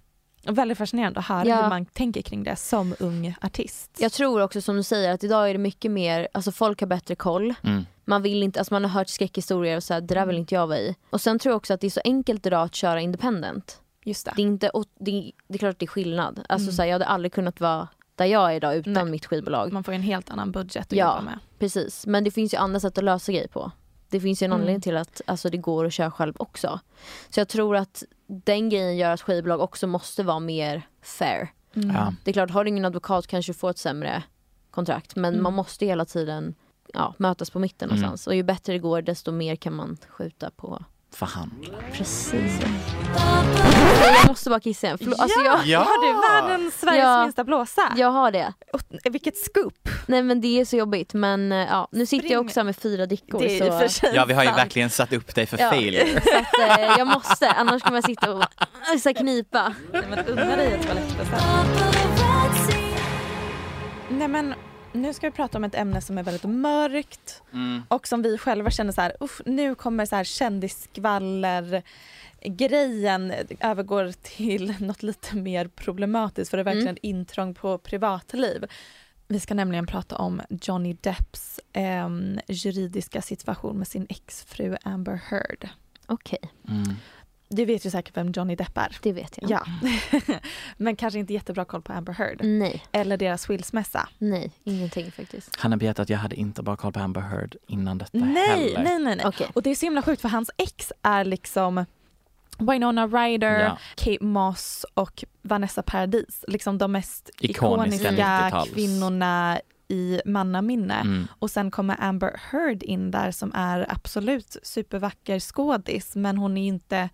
[SPEAKER 1] väldigt fascinerande att höra
[SPEAKER 3] Ja.
[SPEAKER 1] hur man tänker kring det som ung artist.
[SPEAKER 3] Jag tror också som du säger att idag är det mycket mer, alltså folk har bättre koll.
[SPEAKER 2] Mm.
[SPEAKER 3] Man vill inte, alltså man har hört skräckhistorier och så här, det där vill inte jag vara i. Och sen tror jag också att det är så enkelt idag att köra independent.
[SPEAKER 1] Just det.
[SPEAKER 3] Det är, inte, och det, är- det är klart att det är skillnad. Alltså
[SPEAKER 1] Mm.
[SPEAKER 3] så här, jag hade aldrig kunnat vara där jag är idag utan
[SPEAKER 1] Nej.
[SPEAKER 3] mitt skivbolag.
[SPEAKER 1] Man får en helt annan budget att
[SPEAKER 3] Ja.
[SPEAKER 1] jobba med.
[SPEAKER 3] Precis, men det finns ju andra sätt att lösa grejer på. Det finns ju en
[SPEAKER 1] Mm.
[SPEAKER 3] anledning till att alltså, det går att köra själv också. Så jag tror att den grejen gör att skivbolag också måste vara mer fair.
[SPEAKER 1] Mm.
[SPEAKER 2] Ja.
[SPEAKER 3] Det är klart, har du ingen advokat kanske du får ett sämre kontrakt. Men
[SPEAKER 1] Mm.
[SPEAKER 3] man måste hela tiden ja, mötas på mitten
[SPEAKER 2] Mm.
[SPEAKER 3] någonstans. Och ju bättre det går desto mer kan man skjuta på.
[SPEAKER 2] Förhandla.
[SPEAKER 3] Precis. Jag måste bara kissa igen. Förlåt, alltså jag,
[SPEAKER 2] Ja!
[SPEAKER 1] Har du världens Sveriges
[SPEAKER 3] Ja.
[SPEAKER 1] minsta blåsa?
[SPEAKER 3] jag har det.
[SPEAKER 1] Och, vilket scoop!
[SPEAKER 3] Nej men det är så jobbigt. Men eh, ja, nu sitter jag
[SPEAKER 1] Spring.
[SPEAKER 3] också här med fyra dickor.
[SPEAKER 1] Det är
[SPEAKER 3] så...
[SPEAKER 2] Ja, vi har ju verkligen satt upp dig för
[SPEAKER 3] Ja.
[SPEAKER 2] failure.
[SPEAKER 3] Så att, eh, jag måste, annars kommer jag sitta och så knipa.
[SPEAKER 1] Nej men unna dig ett toalettbesök. Nej men nu ska vi prata om ett ämne som är väldigt mörkt
[SPEAKER 2] Mm.
[SPEAKER 1] och som vi själva känner så här, uff, nu kommer så här kändisskvaller grejen övergår till något lite mer problematiskt för det är verkligen
[SPEAKER 3] Mm.
[SPEAKER 1] intrång på privatliv. Vi ska nämligen prata om Johnny Depps ehm, juridiska situation med sin exfru Amber Heard.
[SPEAKER 3] Okej,
[SPEAKER 2] Mm.
[SPEAKER 1] Du vet ju säkert vem Johnny Depp är.
[SPEAKER 3] det vet jag.
[SPEAKER 1] Ja, men kanske inte jättebra koll på Amber Heard.
[SPEAKER 3] Nej,
[SPEAKER 1] Eller deras skilsmässa.
[SPEAKER 3] nej, ingenting faktiskt.
[SPEAKER 2] Hanna berättade att jag hade inte bara koll på Amber Heard innan detta
[SPEAKER 1] Nej,
[SPEAKER 2] heller.
[SPEAKER 1] nej, nej, nej.
[SPEAKER 3] Okej.
[SPEAKER 1] Och det är så himla sjukt för hans ex är liksom Winona Ryder,
[SPEAKER 2] Ja.
[SPEAKER 1] Kate Moss och Vanessa Paradis. Liksom de mest
[SPEAKER 2] Ikoniska
[SPEAKER 1] ikoniska
[SPEAKER 2] 90-tals.
[SPEAKER 1] kvinnorna i mannaminne.
[SPEAKER 2] Mm.
[SPEAKER 1] Och sen kommer Amber Heard in där som är absolut supervacker skådis men hon är inte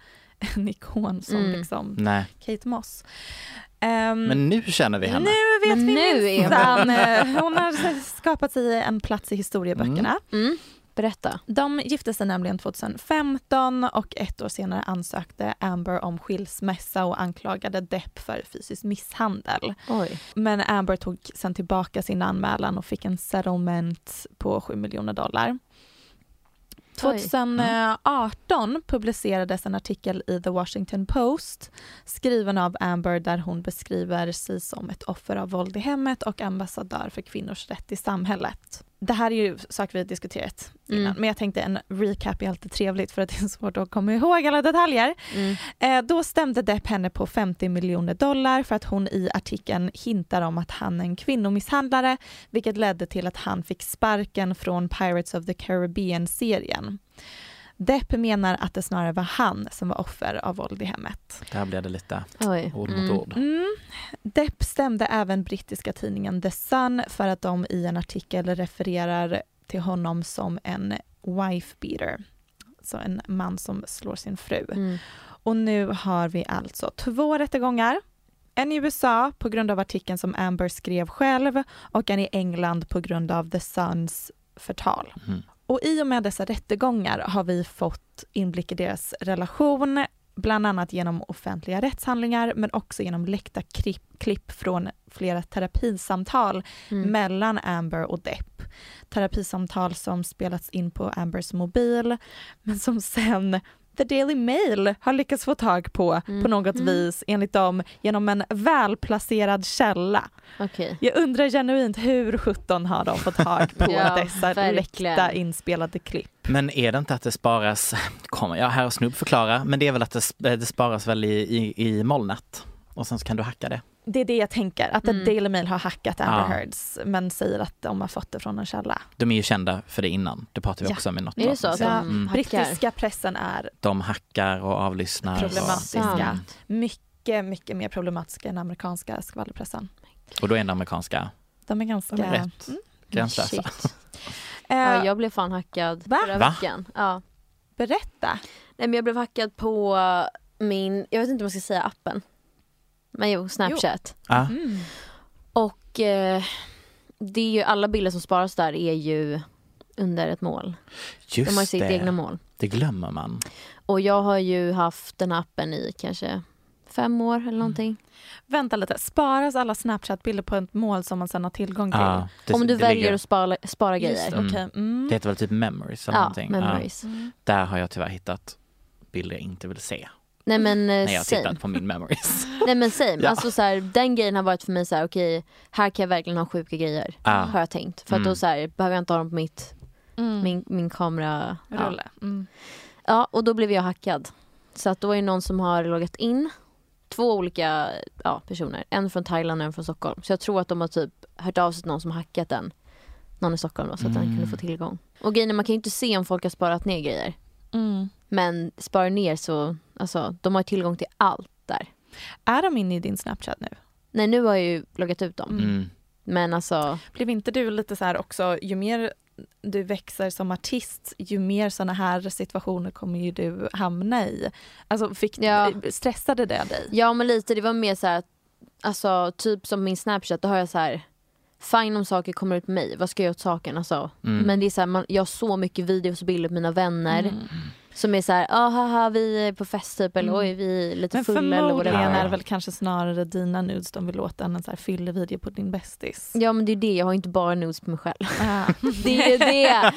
[SPEAKER 1] en ikon som
[SPEAKER 3] Mm.
[SPEAKER 1] liksom
[SPEAKER 2] Nej,
[SPEAKER 1] Kate Moss. Ehm,
[SPEAKER 2] men nu känner vi henne.
[SPEAKER 1] Nu vet
[SPEAKER 3] Men
[SPEAKER 1] vi
[SPEAKER 3] nu
[SPEAKER 1] minsann. Eh, Hon har skapat sig en plats i historieböckerna.
[SPEAKER 3] Mm. Berätta.
[SPEAKER 1] De gifte sig nämligen 2015 och ett år senare ansökte Amber om skilsmässa och anklagade Depp för fysisk misshandel.
[SPEAKER 3] Oj.
[SPEAKER 1] Men Amber tog sen tillbaka sin anmälan och fick en settlement på 7 miljoner dollar. 2018 publicerades en artikel i The Washington Post skriven av Amber där hon beskriver sig som ett offer av våld i hemmet och ambassadör för kvinnors rätt i samhället det här är ju saker vi har diskuterat innan,
[SPEAKER 3] Mm.
[SPEAKER 1] men jag tänkte en recap är alltid trevligt för att det är svårt att komma ihåg alla detaljer.
[SPEAKER 3] Mm.
[SPEAKER 1] Eh, då stämde Depp henne på 50 miljoner dollar för att hon i artikeln hintar om att han är en kvinnomisshandlare, vilket ledde till att han fick sparken från Pirates of the Caribbean-serien. Depp menar att det snarare var han som var offer av våld i hemmet.
[SPEAKER 2] Där blev det lite
[SPEAKER 3] Oj.
[SPEAKER 2] ord mot
[SPEAKER 3] Mm.
[SPEAKER 2] ord.
[SPEAKER 1] Mm. Depp stämde även brittiska tidningen The Sun för att de i en artikel refererar till honom som en wife beater. Så en man som slår sin fru.
[SPEAKER 3] Mm.
[SPEAKER 1] Och nu har vi alltså två rättegångar. En i USA på grund av artikeln som Amber skrev själv och en i England på grund av The Suns förtal.
[SPEAKER 2] Mm.
[SPEAKER 1] Och i och med dessa rättegångar har vi fått inblick i deras relation, bland annat genom offentliga rättshandlingar men också genom läckta klipp, från flera terapisamtal
[SPEAKER 3] Mm.
[SPEAKER 1] mellan Amber och Depp. Terapisamtal som spelats in på Ambers mobil men som sen The Daily Mail har lyckats få tag på på
[SPEAKER 3] Mm.
[SPEAKER 1] något
[SPEAKER 3] Mm.
[SPEAKER 1] vis enligt dem genom en välplacerad källa.
[SPEAKER 3] Okej.
[SPEAKER 1] Jag undrar genuint hur 17 har de fått tag på
[SPEAKER 3] Ja,
[SPEAKER 1] dessa
[SPEAKER 3] verkligen.
[SPEAKER 1] läckta inspelade klipp?
[SPEAKER 2] Men är det inte att det sparas, kommer jag här och snubbförklara, men det är väl att det, sp- det sparas väl i, i, i molnet och sen så kan du hacka det.
[SPEAKER 1] Det är det jag tänker, att
[SPEAKER 3] Mm.
[SPEAKER 1] Daily Mail har hackat Amber
[SPEAKER 2] Ja.
[SPEAKER 1] Heards men säger att de har fått det från en källa.
[SPEAKER 2] De är ju kända för det innan, det pratade vi
[SPEAKER 1] Ja.
[SPEAKER 2] också om i något
[SPEAKER 3] Är det så att de
[SPEAKER 2] Mm.
[SPEAKER 1] Brittiska pressen är
[SPEAKER 2] De hackar och avlyssnar.
[SPEAKER 1] Problematiska.
[SPEAKER 2] Och,
[SPEAKER 3] Sant.
[SPEAKER 1] mycket, mycket mer problematiska än amerikanska skvallerpressen.
[SPEAKER 2] och då är den amerikanska
[SPEAKER 1] De är ganska...
[SPEAKER 2] de är rätt
[SPEAKER 1] Mm.
[SPEAKER 2] gränslösa.
[SPEAKER 3] Shit.
[SPEAKER 1] Eh,
[SPEAKER 3] Ja, jag blev fan hackad
[SPEAKER 1] Va?
[SPEAKER 3] förra
[SPEAKER 2] Va?
[SPEAKER 3] veckan. Ja.
[SPEAKER 1] Berätta.
[SPEAKER 3] Nej men jag blev hackad på min, jag vet inte om jag ska säga appen. Men jo, Snapchat.
[SPEAKER 2] Ja.
[SPEAKER 1] Mm.
[SPEAKER 3] Och eh, det är ju, alla bilder som sparas där är ju under ett mål.
[SPEAKER 2] Just
[SPEAKER 3] De har ju sitt
[SPEAKER 2] det,
[SPEAKER 3] egna mål.
[SPEAKER 2] det glömmer man.
[SPEAKER 3] Och jag har ju haft den här appen i kanske fem år eller någonting.
[SPEAKER 1] Vänta lite, sparas alla Snapchat-bilder på ett mål som man sedan har tillgång till?
[SPEAKER 2] Ja, det,
[SPEAKER 3] Om du väljer
[SPEAKER 2] ligger-
[SPEAKER 3] att spara, spara
[SPEAKER 1] Just
[SPEAKER 3] grejer.
[SPEAKER 1] det,
[SPEAKER 2] Mm.
[SPEAKER 1] okej. Mm.
[SPEAKER 2] Det heter väl typ memories eller
[SPEAKER 3] Ja,
[SPEAKER 2] någonting.
[SPEAKER 3] memories.
[SPEAKER 1] Mm.
[SPEAKER 2] Ja, där har jag tyvärr hittat bilder jag inte vill se
[SPEAKER 3] Nej men eh,
[SPEAKER 2] när jag har
[SPEAKER 3] same.
[SPEAKER 2] tittat på min memories.
[SPEAKER 3] Nej men same.
[SPEAKER 2] Ja.
[SPEAKER 3] Alltså så här, den grejen har varit för mig så här, okej här kan jag verkligen ha sjuka grejer.
[SPEAKER 2] Ja.
[SPEAKER 3] Har jag tänkt. För att
[SPEAKER 2] Mm.
[SPEAKER 3] då så här, behöver jag inte ha dem på mitt,
[SPEAKER 1] Mm.
[SPEAKER 3] min, min kamera. Ja.
[SPEAKER 1] Mm.
[SPEAKER 3] ja och då blev jag hackad. Så att då är det någon som har loggat in. Två olika ja, personer. En från Thailand och en från Stockholm. Så jag tror att de har typ hört av sig till någon som har hackat den. Någon i Stockholm då, så att den
[SPEAKER 2] Mm.
[SPEAKER 3] kunde få tillgång. Och grejen är, man kan ju inte se om folk har sparat ner grejer.
[SPEAKER 1] Mm.
[SPEAKER 3] Men sparar ner så, alltså de har tillgång till allt där.
[SPEAKER 1] Är de inne i din Snapchat nu?
[SPEAKER 3] Nej nu har jag ju loggat ut dem.
[SPEAKER 2] Mm.
[SPEAKER 3] Men alltså,
[SPEAKER 1] Blev inte du lite så här också, ju mer du växer som artist, ju mer såna här situationer kommer ju du hamna i. Alltså fick,
[SPEAKER 3] Ja.
[SPEAKER 1] stressade det dig?
[SPEAKER 3] ja men lite det var mer så här, att, alltså typ som min snapchat, då har jag så här Fine om saker kommer ut på mig, vad ska jag göra åt saken? Alltså.
[SPEAKER 2] Mm.
[SPEAKER 3] Men det är så här, man, jag har så mycket videos och bilder på mina vänner
[SPEAKER 1] Mm.
[SPEAKER 3] Som är så här, ah, haha vi är på fest typ eller
[SPEAKER 1] Mm.
[SPEAKER 3] oj vi är lite
[SPEAKER 1] Men
[SPEAKER 3] fulla eller
[SPEAKER 1] förmodligen
[SPEAKER 3] whatever.
[SPEAKER 1] är det väl kanske snarare dina nudes de vill låta än en så här fyllevideo på din bästis.
[SPEAKER 3] Ja men det är det, jag har inte bara nudes på mig själv.
[SPEAKER 1] Ah.
[SPEAKER 3] Det är ju det.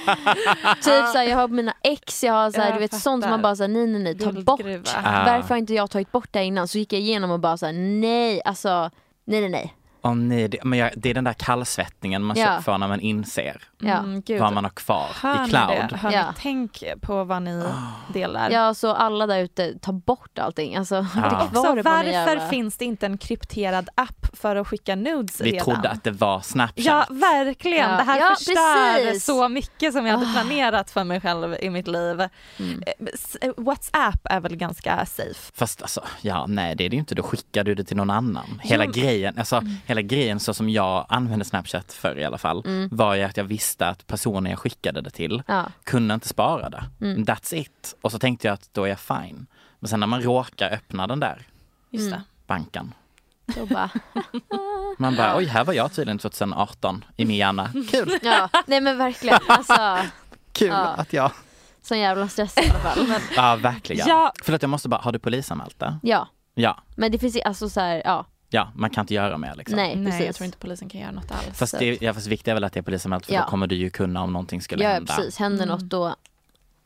[SPEAKER 3] typ såhär, jag har mina ex, jag har såhär,
[SPEAKER 1] Jag
[SPEAKER 3] du vet
[SPEAKER 1] fattar.
[SPEAKER 3] sånt som man bara såhär, nej nej nej ta bort.
[SPEAKER 2] Ah.
[SPEAKER 3] Varför har inte jag tagit bort det här innan? Så gick jag igenom och bara såhär, nej alltså, nej nej nej.
[SPEAKER 2] Åh nej, det, men jag, det är den där kallsvettningen man
[SPEAKER 3] Ja.
[SPEAKER 2] får när man inser
[SPEAKER 3] Ja.
[SPEAKER 1] Mm,
[SPEAKER 2] vad man har kvar
[SPEAKER 1] Hör
[SPEAKER 2] i cloud.
[SPEAKER 1] Hör
[SPEAKER 3] Ja.
[SPEAKER 1] ni, tänk på vad ni delar.
[SPEAKER 3] Ja så alla där ute, ta bort allting. Alltså,
[SPEAKER 2] Ja.
[SPEAKER 3] det är
[SPEAKER 1] Också, varför finns det inte en krypterad app för att skicka nudes
[SPEAKER 2] Vi
[SPEAKER 1] redan?
[SPEAKER 2] trodde att det var Snapchat.
[SPEAKER 1] Ja verkligen,
[SPEAKER 3] Ja.
[SPEAKER 1] det här
[SPEAKER 3] Ja,
[SPEAKER 1] förstör
[SPEAKER 3] precis.
[SPEAKER 1] så mycket som jag hade
[SPEAKER 3] Ah.
[SPEAKER 1] planerat för mig själv i mitt liv.
[SPEAKER 3] Mm.
[SPEAKER 1] Eh, eh, WhatsApp är väl ganska safe?
[SPEAKER 2] Fast alltså, ja nej det är det ju inte, då skickar du det till någon annan. Hela
[SPEAKER 1] Jo.
[SPEAKER 2] grejen, alltså
[SPEAKER 3] Mm.
[SPEAKER 2] Hela grejen så som jag använde Snapchat för i alla fall,
[SPEAKER 3] Mm.
[SPEAKER 2] var ju att jag visste att personen jag skickade det till
[SPEAKER 3] Ja.
[SPEAKER 2] kunde inte spara det.
[SPEAKER 3] Mm.
[SPEAKER 2] That's it. Och så tänkte jag att då är jag fine. Men sen när man råkar öppna den där
[SPEAKER 1] Just
[SPEAKER 3] Mm.
[SPEAKER 2] banken,
[SPEAKER 3] Då bara,
[SPEAKER 2] man bara oj här var jag tydligen 2018 i min hjärna. Kul,
[SPEAKER 3] ja. Nej men verkligen, alltså
[SPEAKER 2] kul
[SPEAKER 3] Ja.
[SPEAKER 2] att jag,
[SPEAKER 3] sån jävla stress i alla fall. Men,
[SPEAKER 2] ja verkligen.
[SPEAKER 1] Ja.
[SPEAKER 2] Förlåt jag måste bara, har du polisanmält det?
[SPEAKER 3] ja,
[SPEAKER 2] Ja,
[SPEAKER 3] men det finns ju alltså så här, ja,
[SPEAKER 2] ja man kan inte göra mer liksom.
[SPEAKER 3] nej
[SPEAKER 1] Nej
[SPEAKER 3] precis.
[SPEAKER 1] jag tror inte polisen kan göra något alls.
[SPEAKER 2] Fast det, ja, fast viktigt är väl att det är polisanmält för
[SPEAKER 3] Ja.
[SPEAKER 2] då kommer du ju kunna om någonting skulle
[SPEAKER 3] Ja
[SPEAKER 2] hända.
[SPEAKER 3] precis, händer
[SPEAKER 1] Mm.
[SPEAKER 3] något då,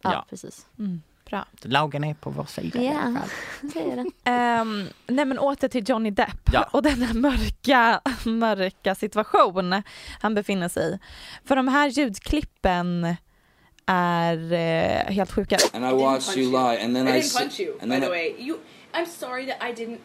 [SPEAKER 3] ja,
[SPEAKER 2] Ja.
[SPEAKER 3] precis.
[SPEAKER 1] Mm, Bra.
[SPEAKER 2] Lagen är på vår sida i alla
[SPEAKER 3] Ja,
[SPEAKER 2] fall.
[SPEAKER 1] Ehm, nej men åter till Johnny Depp
[SPEAKER 2] Ja.
[SPEAKER 1] och den här mörka, mörka situation han befinner sig i. För de här ljudklippen är eh, helt sjuka.
[SPEAKER 6] And I watched you lie, and then I,
[SPEAKER 7] I didn't punch you,
[SPEAKER 6] and
[SPEAKER 7] by the
[SPEAKER 6] I-
[SPEAKER 7] way. You, I'm sorry that I didn't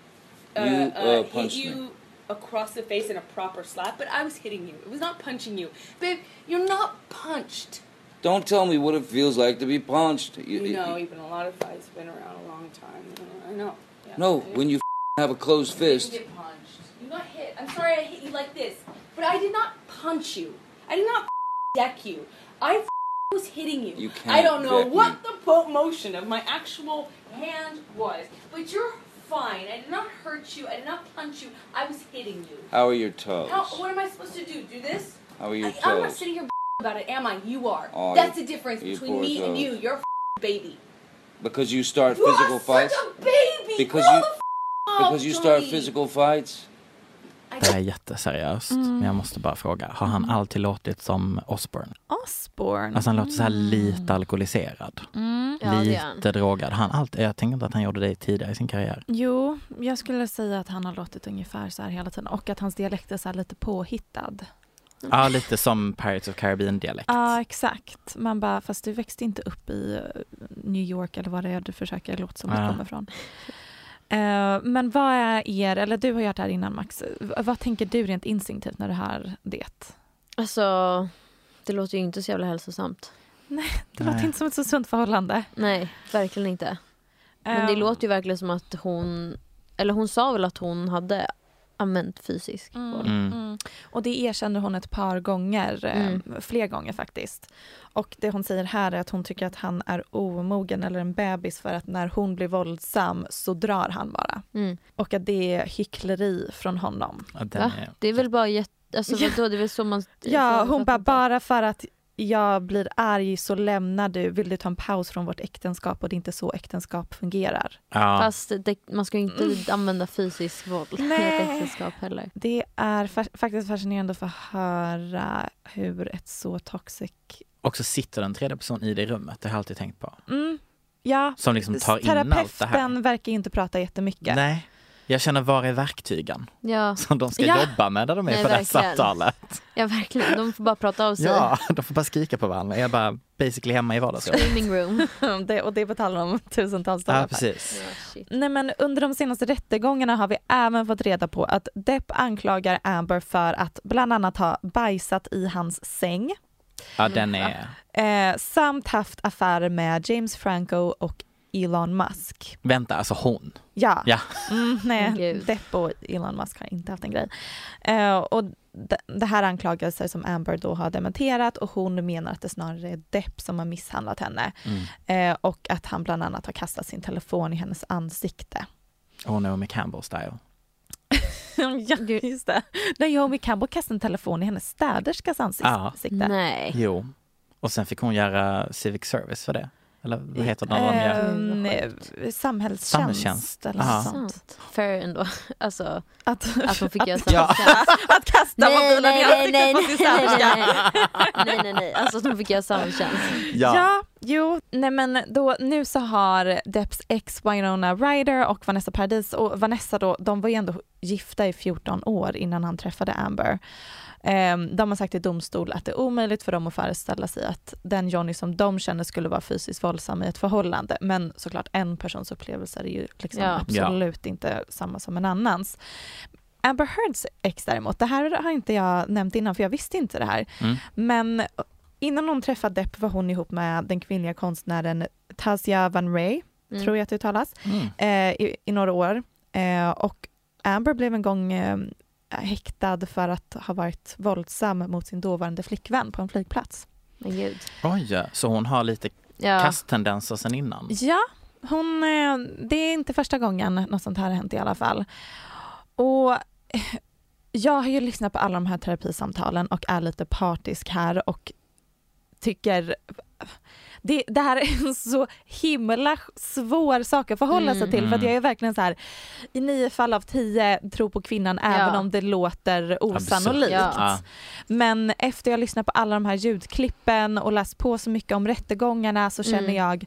[SPEAKER 7] uh,
[SPEAKER 6] You, uh,
[SPEAKER 7] uh, hit you
[SPEAKER 6] me.
[SPEAKER 7] across the face in a proper slap, but I was hitting you. It was not punching you, babe. You're not punched.
[SPEAKER 6] Don't tell me what it feels like to be punched. You,
[SPEAKER 7] You know, even a lot of fights been around a long time. I know. Yeah.
[SPEAKER 6] no, when you have a closed fist.
[SPEAKER 7] You get punched. You got hit. I'm sorry I hit you like this, but I did not punch you. I did not deck you. I was hitting you.
[SPEAKER 6] You
[SPEAKER 7] I don't know what
[SPEAKER 6] me.
[SPEAKER 7] the motion of my actual hand was, but you're fine. I did not hurt you. I did not punch you. I was hitting you.
[SPEAKER 6] How are your toes?
[SPEAKER 7] How, what am I supposed to do? Do this?
[SPEAKER 6] How are your
[SPEAKER 7] I, I'm not sitting here about it, am I? You are.
[SPEAKER 6] Oh,
[SPEAKER 7] That's the difference between me and you. You're a baby.
[SPEAKER 6] Because you start
[SPEAKER 7] You
[SPEAKER 6] physical fights.
[SPEAKER 7] such a baby.
[SPEAKER 6] Because
[SPEAKER 7] Grow
[SPEAKER 6] you-
[SPEAKER 7] the f- up,
[SPEAKER 6] Because you start physical fights.
[SPEAKER 2] Det är jätteseriöst, men jag måste bara fråga. Har han alltid låtit som Osbourne?
[SPEAKER 1] Osbourne.
[SPEAKER 2] Alltså han låter så här lite alkoholiserad.
[SPEAKER 1] Mm.
[SPEAKER 3] Ja,
[SPEAKER 2] lite drogad. Han alltid, jag tänker inte att han gjorde det tidigare i sin karriär.
[SPEAKER 1] Jo, jag skulle säga att han har låtit ungefär så här hela tiden och att hans dialekt är så här lite påhittad.
[SPEAKER 2] Ja, lite som Pirates of Caribbean-dialekt.
[SPEAKER 1] Ja, exakt. Man bara, fast du växte inte upp i eh, New York eller vad det är du försöker låta som du
[SPEAKER 2] Ja.
[SPEAKER 1] kommer ifrån. Eh, men vad är er, eller du har ju hört det här innan Max, vad tänker du rent instinktivt när du hör det?
[SPEAKER 3] Alltså, det låter ju inte så jävla hälsosamt.
[SPEAKER 1] Det
[SPEAKER 2] Nej.
[SPEAKER 1] låter inte som ett så sunt förhållande.
[SPEAKER 3] Nej, verkligen inte. Men det
[SPEAKER 1] Eh,
[SPEAKER 3] låter ju verkligen som att hon, eller hon sa väl att hon hade använt fysisk
[SPEAKER 1] Mm,
[SPEAKER 3] våld.
[SPEAKER 2] Mm.
[SPEAKER 1] mm. Och det erkänner hon ett par gånger, eh,
[SPEAKER 3] Mm.
[SPEAKER 1] fler gånger faktiskt. Och det hon säger här är att hon tycker att han är omogen eller en bebis för att när hon blir våldsam så drar han bara.
[SPEAKER 3] Mm.
[SPEAKER 1] Och att det är hyckleri från honom.
[SPEAKER 2] Ja, är-
[SPEAKER 3] Det är väl bara jätte... Alltså
[SPEAKER 1] Ja.
[SPEAKER 3] vadå, det är väl så man...
[SPEAKER 1] Ja, hon bara, bara för att jag blir arg så lämnar du, vill du ta en paus från vårt äktenskap och det är inte så äktenskap fungerar.
[SPEAKER 2] Ja.
[SPEAKER 3] Fast det, man ska ju inte använda fysisk våld i ett äktenskap heller.
[SPEAKER 1] Det är fa- faktiskt fascinerande att få höra hur ett så toxic...
[SPEAKER 2] Och så sitter en tredje person i det rummet, det har jag alltid tänkt på.
[SPEAKER 1] Mm, ja,
[SPEAKER 2] Som liksom tar in allt det här.
[SPEAKER 1] terapeuten verkar ju inte prata jättemycket.
[SPEAKER 2] Nej. Jag känner, var är verktygen
[SPEAKER 3] Ja,
[SPEAKER 2] som de ska
[SPEAKER 1] Ja.
[SPEAKER 2] jobba med när de är
[SPEAKER 3] Nej,
[SPEAKER 2] på det här
[SPEAKER 3] verkligen.
[SPEAKER 2] samtalet?
[SPEAKER 3] ja, verkligen. De får bara prata av sig.
[SPEAKER 2] Ja, de får bara skrika på varandra. Jag är bara basically hemma i vardagsrummet.
[SPEAKER 3] Screaming room.
[SPEAKER 1] det, och det betalar de tusentals dollar
[SPEAKER 2] Ja, precis.
[SPEAKER 3] Ja, shit.
[SPEAKER 1] Nej men under de senaste rättegångarna har vi även fått reda på att Depp anklagar Amber för att bland annat ha bajsat i hans säng
[SPEAKER 2] Ja, den är...
[SPEAKER 1] eh, samt haft affärer med James Franco och Elon Musk.
[SPEAKER 2] Vänta, alltså hon.
[SPEAKER 1] Ja,
[SPEAKER 2] Ja.
[SPEAKER 1] Mm, nej,
[SPEAKER 3] Gud.
[SPEAKER 1] Depp och Elon Musk har inte haft en grej. Eh, och det, det här anklagelser som Amber då har dementerat och hon menar att det snarare är Depp som har misshandlat henne
[SPEAKER 2] Mm.
[SPEAKER 1] eh, och att han bland annat har kastat sin telefon i hennes ansikte.
[SPEAKER 2] Och Naomi Campbell style.
[SPEAKER 1] ja, just det. Naomi Campbell kastade en telefon i hennes städerskas
[SPEAKER 2] Ja.
[SPEAKER 1] ansikte.
[SPEAKER 3] Nej.
[SPEAKER 2] Jo. Och sen fick hon göra civic service för det. Eller vad heter det när de gör?
[SPEAKER 1] Ehm, samhällstjänst,
[SPEAKER 2] Samhällstjänst.
[SPEAKER 1] eller
[SPEAKER 2] Ja.
[SPEAKER 1] något sånt.
[SPEAKER 3] Fair ändå. Alltså
[SPEAKER 1] Att,
[SPEAKER 3] att hon fick göra
[SPEAKER 2] Ja.
[SPEAKER 3] samhällstjänst.
[SPEAKER 1] att kasta mobilen i ansiktet på sin städerska.
[SPEAKER 3] nej, nej, nej, nej. Alltså att hon fick göra samhällstjänst.
[SPEAKER 1] Ja. jo, nej men då, nu så har Depps ex Winona Ryder och Vanessa Paradis och Vanessa då, de var ju ändå gifta i 14 år innan han träffade Amber. Ehm, de har sagt i domstol att det är omöjligt för dem att föreställa sig att den Johnny som de känner skulle vara fysiskt våldsam i ett förhållande. Men såklart en persons upplevelser är ju liksom
[SPEAKER 3] Ja.
[SPEAKER 1] absolut inte samma som en annans. Amber Heards ex däremot, det här har inte jag nämnt innan för jag visste inte det här.
[SPEAKER 2] Mm.
[SPEAKER 1] Men innan hon träffade Depp var hon ihop med den kvinnliga konstnären Tasia Van Ray,
[SPEAKER 3] Mm.
[SPEAKER 1] tror jag att det uttalas,
[SPEAKER 2] Mm.
[SPEAKER 1] eh, i, i några år. Eh, och Amber blev en gång eh, häktad för att ha varit våldsam mot sin dåvarande flickvän på en flygplats.
[SPEAKER 3] Men gud.
[SPEAKER 2] Oj, så hon har lite
[SPEAKER 3] Ja.
[SPEAKER 2] kasttendenser sen innan.
[SPEAKER 1] Ja, hon, eh, det är inte första gången något sånt här har hänt i alla fall. Och eh, jag har ju lyssnat på alla de här terapisamtalen och är lite partisk här och tycker det, det här är en så himla svår sak att förhålla sig
[SPEAKER 3] Mm.
[SPEAKER 1] till för att jag är verkligen så här i nio fall av tio tror på kvinnan även om det låter osannolikt.
[SPEAKER 3] Ja.
[SPEAKER 2] Ja.
[SPEAKER 1] Men efter jag lyssnat på alla de här ljudklippen och läst på så mycket om rättegångarna så känner
[SPEAKER 3] Mm.
[SPEAKER 1] jag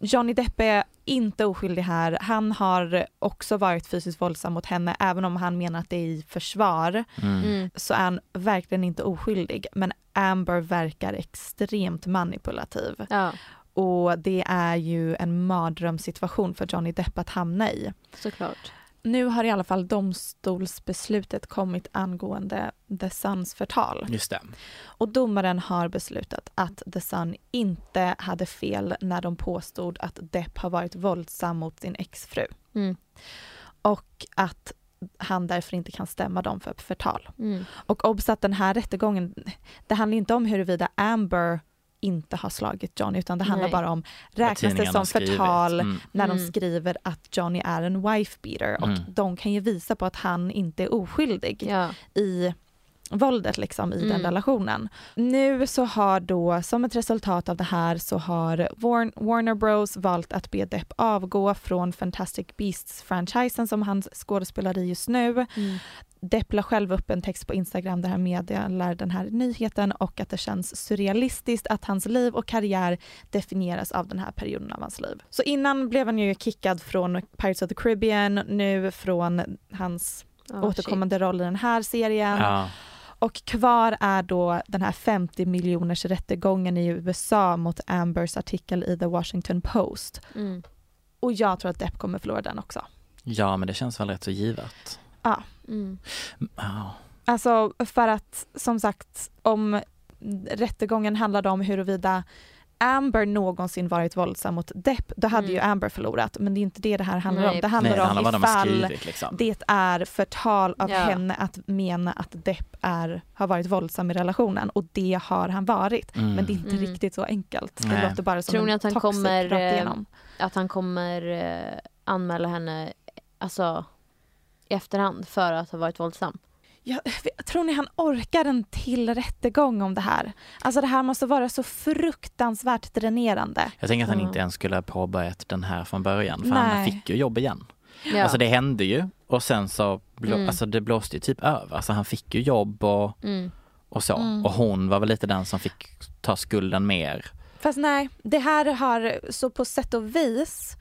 [SPEAKER 1] Johnny Depp är inte oskyldig här. Han har också varit fysiskt våldsam mot henne även om han menar att det är i försvar
[SPEAKER 2] Mm.
[SPEAKER 3] Mm.
[SPEAKER 1] så är han verkligen inte oskyldig. Men Amber verkar extremt manipulativ
[SPEAKER 3] Ja,
[SPEAKER 1] och det är ju en mardrömssituation för Johnny Depp att hamna i.
[SPEAKER 3] såklart.
[SPEAKER 1] Nu har i alla fall domstolsbeslutet kommit angående The Suns förtal.
[SPEAKER 2] Just det.
[SPEAKER 1] Och domaren har beslutat att The Sun inte hade fel när de påstod att Depp har varit våldsam mot sin exfru.
[SPEAKER 3] Mm.
[SPEAKER 1] Och att han därför inte kan stämma dem för förtal.
[SPEAKER 3] Mm.
[SPEAKER 1] Och obs att den här rättegången, det handlar inte om huruvida Amber inte har slagit Johnny utan det handlar
[SPEAKER 3] Nej.
[SPEAKER 1] bara om räknas det som förtal
[SPEAKER 2] Mm.
[SPEAKER 1] när de
[SPEAKER 3] Mm.
[SPEAKER 1] skriver att Johnny är en wife beater och
[SPEAKER 2] Mm.
[SPEAKER 1] de kan ju visa på att han inte är oskyldig
[SPEAKER 3] Ja.
[SPEAKER 1] i våldet liksom i den
[SPEAKER 3] Mm.
[SPEAKER 1] relationen. Nu så har då som ett resultat av det här så har Warn- Warner Bros valt att be Depp avgå från Fantastic Beasts-franchisen som han skådespelar i just nu.
[SPEAKER 3] Mm.
[SPEAKER 1] Depp la själv upp en text på Instagram där han meddelar den här nyheten och att det känns surrealistiskt att hans liv och karriär definieras av den här perioden av hans liv. Så innan blev han ju kickad från Pirates of the Caribbean, nu från hans
[SPEAKER 3] Ja,
[SPEAKER 1] återkommande roll i den här serien.
[SPEAKER 2] Ja.
[SPEAKER 1] Och kvar är då den här 50 miljoners rättegången i USA mot Ambers artikel i The Washington Post.
[SPEAKER 3] Mm.
[SPEAKER 1] Och jag tror att Depp kommer förlora den också.
[SPEAKER 2] ja, men det känns väl rätt så givet.
[SPEAKER 1] Ja.
[SPEAKER 3] Mm.
[SPEAKER 2] Ja.
[SPEAKER 1] Alltså för att som sagt om rättegången handlade om huruvida Amber någonsin varit våldsam mot Depp, då hade
[SPEAKER 3] Mm.
[SPEAKER 1] ju Amber förlorat. Men det är inte det det här handlar
[SPEAKER 3] Nej,
[SPEAKER 1] om. Det handlar
[SPEAKER 2] Nej, det
[SPEAKER 1] om
[SPEAKER 2] handlar om vad de har
[SPEAKER 1] ifall
[SPEAKER 2] skrivit liksom.
[SPEAKER 1] det är förtal av
[SPEAKER 3] Ja.
[SPEAKER 1] henne att mena att Depp är, har varit våldsam i relationen och det har han varit.
[SPEAKER 2] Mm.
[SPEAKER 1] Men det är inte
[SPEAKER 3] Mm.
[SPEAKER 1] riktigt så enkelt. Det
[SPEAKER 2] Nej.
[SPEAKER 1] låter bara som
[SPEAKER 3] Tror ni
[SPEAKER 1] en
[SPEAKER 3] att han kommer, eh. Att han kommer eh, anmäla henne alltså, i efterhand för att ha varit våldsam.
[SPEAKER 1] Ja, tror ni han orkar en till rättegång om det här? Alltså det här måste vara så fruktansvärt dränerande.
[SPEAKER 2] Jag tänker att han
[SPEAKER 3] Ja.
[SPEAKER 2] inte ens skulle ha påbörjat den här från början för han
[SPEAKER 1] Nej.
[SPEAKER 2] fick ju jobb igen.
[SPEAKER 3] Ja.
[SPEAKER 2] Alltså det hände ju och sen så blå,
[SPEAKER 3] Mm.
[SPEAKER 2] alltså det blåste ju typ över. Alltså han fick ju jobb och,
[SPEAKER 3] mm.
[SPEAKER 2] och så.
[SPEAKER 1] Mm.
[SPEAKER 2] Och hon var väl lite den som fick ta skulden mer.
[SPEAKER 1] Fast nej, det här har så på sätt och vis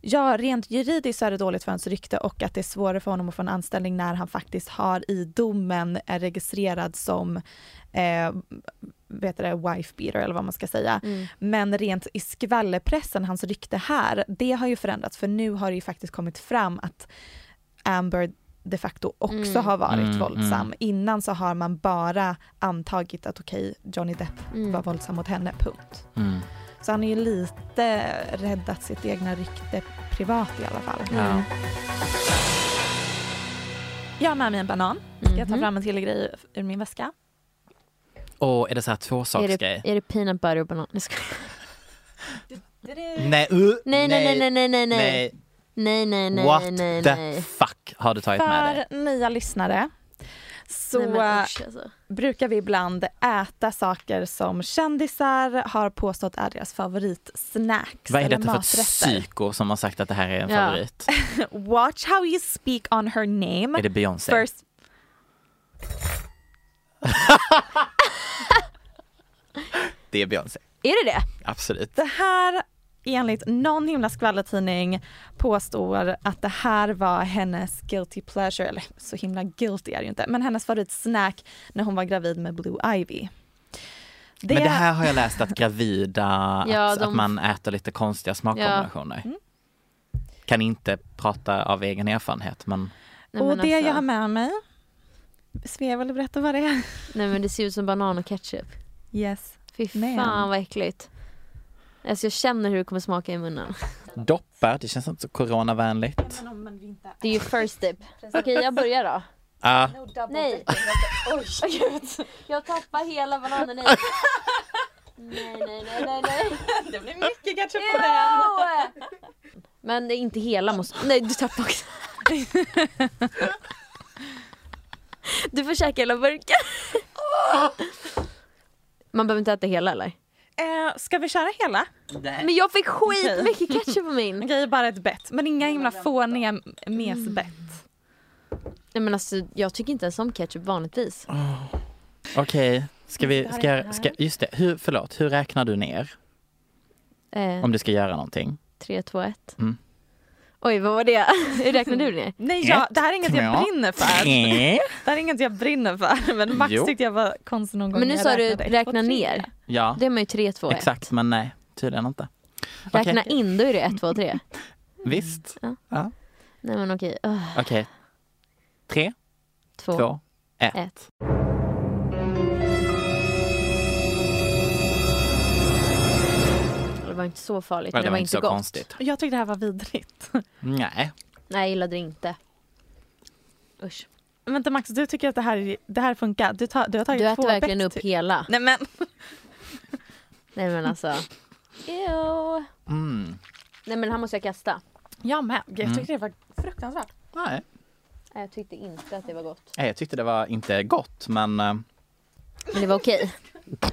[SPEAKER 1] Ja, rent juridiskt så är det dåligt för hans rykte och att det är svårare för honom att få en anställning när han faktiskt har i domen är registrerad som eh, vet det, wife beater eller vad man ska säga.
[SPEAKER 3] Mm.
[SPEAKER 1] Men rent i skvallerpressen, hans rykte här, det har ju förändrats för nu har det ju faktiskt kommit fram att Amber de facto också
[SPEAKER 3] Mm.
[SPEAKER 1] har varit
[SPEAKER 2] Mm,
[SPEAKER 1] våldsam.
[SPEAKER 2] mm.
[SPEAKER 1] Innan så har man bara antagit att okej, Johnny Depp
[SPEAKER 3] Mm.
[SPEAKER 1] var våldsam mot henne, punkt.
[SPEAKER 2] Mm.
[SPEAKER 1] Så han är ju lite räddat sitt egna rykte privat i alla fall.
[SPEAKER 3] Mm.
[SPEAKER 2] Ja.
[SPEAKER 1] Jag har med mig en banan. Ska jag ta
[SPEAKER 3] Mhm.
[SPEAKER 1] fram en till grej ur min väska?
[SPEAKER 2] Och är det så här
[SPEAKER 3] Är
[SPEAKER 2] tvåsaksgrej?
[SPEAKER 3] det, är det peanut butter och banan? Jag skojar.
[SPEAKER 2] Nej, uh,
[SPEAKER 3] Nej, nej, nej, nej, nej, nej, nej. Nej, nej, nej,
[SPEAKER 2] What
[SPEAKER 3] nej,
[SPEAKER 2] the
[SPEAKER 3] nej.
[SPEAKER 2] fuck har du tagit med dig?
[SPEAKER 1] För nya lyssnare så
[SPEAKER 3] Nej, men usch, alltså.
[SPEAKER 1] brukar vi ibland äta saker som kändisar har påstått är deras favoritsnacks
[SPEAKER 2] Vad är detta för ett psyko som har sagt att det här är en
[SPEAKER 3] Ja.
[SPEAKER 2] favorit?
[SPEAKER 1] Watch how you speak on her name.
[SPEAKER 2] Är det Beyoncé?
[SPEAKER 1] First,
[SPEAKER 2] Det är Beyoncé,
[SPEAKER 3] Är det det?
[SPEAKER 2] absolut.
[SPEAKER 1] Det här enligt någon himla skvallertidning påstår att det här var hennes guilty pleasure, eller så himla guilty är det ju inte, men hennes favoritsnack när hon var gravid med Blue Ivy.
[SPEAKER 2] Men det här har jag läst att gravida,
[SPEAKER 3] Ja,
[SPEAKER 2] att,
[SPEAKER 3] de-
[SPEAKER 2] att man äter lite konstiga smakkombinationer.
[SPEAKER 1] Mm.
[SPEAKER 2] Kan inte prata av egen erfarenhet men
[SPEAKER 3] Nej,
[SPEAKER 1] och
[SPEAKER 3] men
[SPEAKER 1] det
[SPEAKER 3] alltså,
[SPEAKER 1] jag har med mig, Svea vill du berätta vad det är?
[SPEAKER 3] Nej men det ser ut som banan och ketchup.
[SPEAKER 1] Yes.
[SPEAKER 3] Fy fan vad äckligt. Alltså jag känner hur det kommer smaka i munnen.
[SPEAKER 2] doppar, det känns inte så coronavänligt.
[SPEAKER 3] Det är ju first dip. Okej jag börjar då.
[SPEAKER 2] Ah,
[SPEAKER 3] Nej. Oj gud. Jag tappar hela bananen i. Nej nej nej nej nej.
[SPEAKER 1] Det blir mycket ketchup på den.
[SPEAKER 3] Men det är inte hela måste... Nej du tappar också. Du får käka hela burken. Man behöver inte äta hela eller?
[SPEAKER 1] Eh, ska vi köra hela?
[SPEAKER 3] Men jag fick skit mycket ketchup på min.
[SPEAKER 1] Okej, bara ett bett. Men inga himla fåniga mesbett.
[SPEAKER 3] Nej men alltså jag tycker inte ens om ketchup vanligtvis.
[SPEAKER 2] Okej, ska vi, ska, ska, just det, hur, förlåt, hur räknar du ner?
[SPEAKER 3] Eh,
[SPEAKER 2] Om du ska göra någonting.
[SPEAKER 3] 3, 2, 1.
[SPEAKER 2] Mm.
[SPEAKER 3] Oj, vad var det? Hur räknar du ner?
[SPEAKER 1] Nej, jag, det här är inget jag brinner för. Det här är inget jag brinner för. Men Max
[SPEAKER 2] Jo.
[SPEAKER 1] tyckte jag var konstig någon gång.
[SPEAKER 3] Men nu sa du räkna ner.
[SPEAKER 2] Ja,
[SPEAKER 3] Det är man ju 3, 2, 1.
[SPEAKER 2] exakt. Men nej, tydligen inte.
[SPEAKER 3] Räkna
[SPEAKER 2] Okej.
[SPEAKER 3] in, då är det 1, 2, 3.
[SPEAKER 2] Visst.
[SPEAKER 3] Ja.
[SPEAKER 2] Ja.
[SPEAKER 3] Nej men okej.
[SPEAKER 2] Okej. Tre,
[SPEAKER 3] 2,
[SPEAKER 2] två, ett.
[SPEAKER 3] 1. Var inte så farligt, men
[SPEAKER 2] det var inte så
[SPEAKER 3] gott.
[SPEAKER 2] konstigt.
[SPEAKER 1] Jag tyckte det här var vidrigt.
[SPEAKER 2] Nej.
[SPEAKER 3] Nej, jag gillade det inte. Usch.
[SPEAKER 1] Vänta Max, du tycker att det här, det här funkar? Du, tar, du har tagit
[SPEAKER 3] Du
[SPEAKER 1] två
[SPEAKER 3] äter verkligen
[SPEAKER 1] bett
[SPEAKER 3] upp hela.
[SPEAKER 1] Nej men.
[SPEAKER 3] Nej men alltså. Ew.
[SPEAKER 2] Mm.
[SPEAKER 3] Nej men här måste jag kasta.
[SPEAKER 1] Jag med. Jag
[SPEAKER 2] Mm.
[SPEAKER 1] tyckte det var fruktansvärt.
[SPEAKER 2] Nej.
[SPEAKER 3] Nej, Jag tyckte inte att det var gott.
[SPEAKER 2] Nej, Jag tyckte det var inte gott, men eh,
[SPEAKER 3] Men det var okej.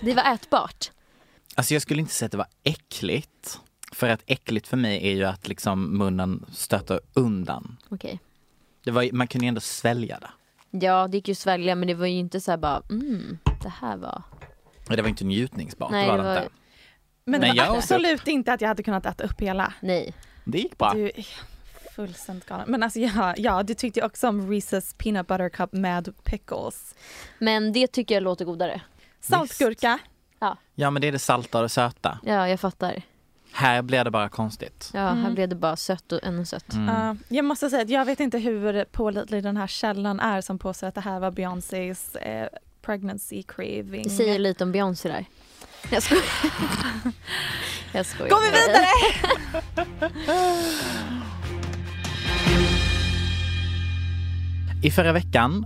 [SPEAKER 3] Det var ätbart.
[SPEAKER 2] Alltså jag skulle inte säga att det var äckligt. För att äckligt för mig är ju att liksom munnen stöter undan.
[SPEAKER 3] Okej.
[SPEAKER 2] Det var, man kunde ju ändå svälja det.
[SPEAKER 3] Ja, det gick ju att svälja men det var ju inte så här bara mm, det här var...
[SPEAKER 2] Men det var inte njutningsbart.
[SPEAKER 3] Nej,
[SPEAKER 2] det var
[SPEAKER 3] det
[SPEAKER 2] det
[SPEAKER 3] var-
[SPEAKER 2] inte.
[SPEAKER 1] Men,
[SPEAKER 2] Men
[SPEAKER 1] det var
[SPEAKER 2] jag åt
[SPEAKER 1] absolut inte att jag hade kunnat äta upp hela.
[SPEAKER 3] Nej.
[SPEAKER 2] Det gick bra.
[SPEAKER 1] Du är fullständigt galen. Men alltså ja, ja, du tyckte ju också om Reese's Peanut Butter Cup med pickles.
[SPEAKER 3] Men det tycker jag låter godare.
[SPEAKER 1] Saltgurka.
[SPEAKER 2] Ja, men det är det salta och det söta.
[SPEAKER 3] Ja, jag fattar.
[SPEAKER 2] Här blir det bara konstigt.
[SPEAKER 3] Ja, här
[SPEAKER 1] Mm.
[SPEAKER 3] blev det bara sött och ännu sött.
[SPEAKER 2] Mm.
[SPEAKER 1] Ja, jag måste säga att jag vet inte hur pålitlig den här källan är som påstår att det här var Beyoncés eh, pregnancy craving.
[SPEAKER 3] Det säger lite om Beyoncé där. Jag skojar. jag skojar.
[SPEAKER 1] Går vi vidare?
[SPEAKER 2] I förra veckan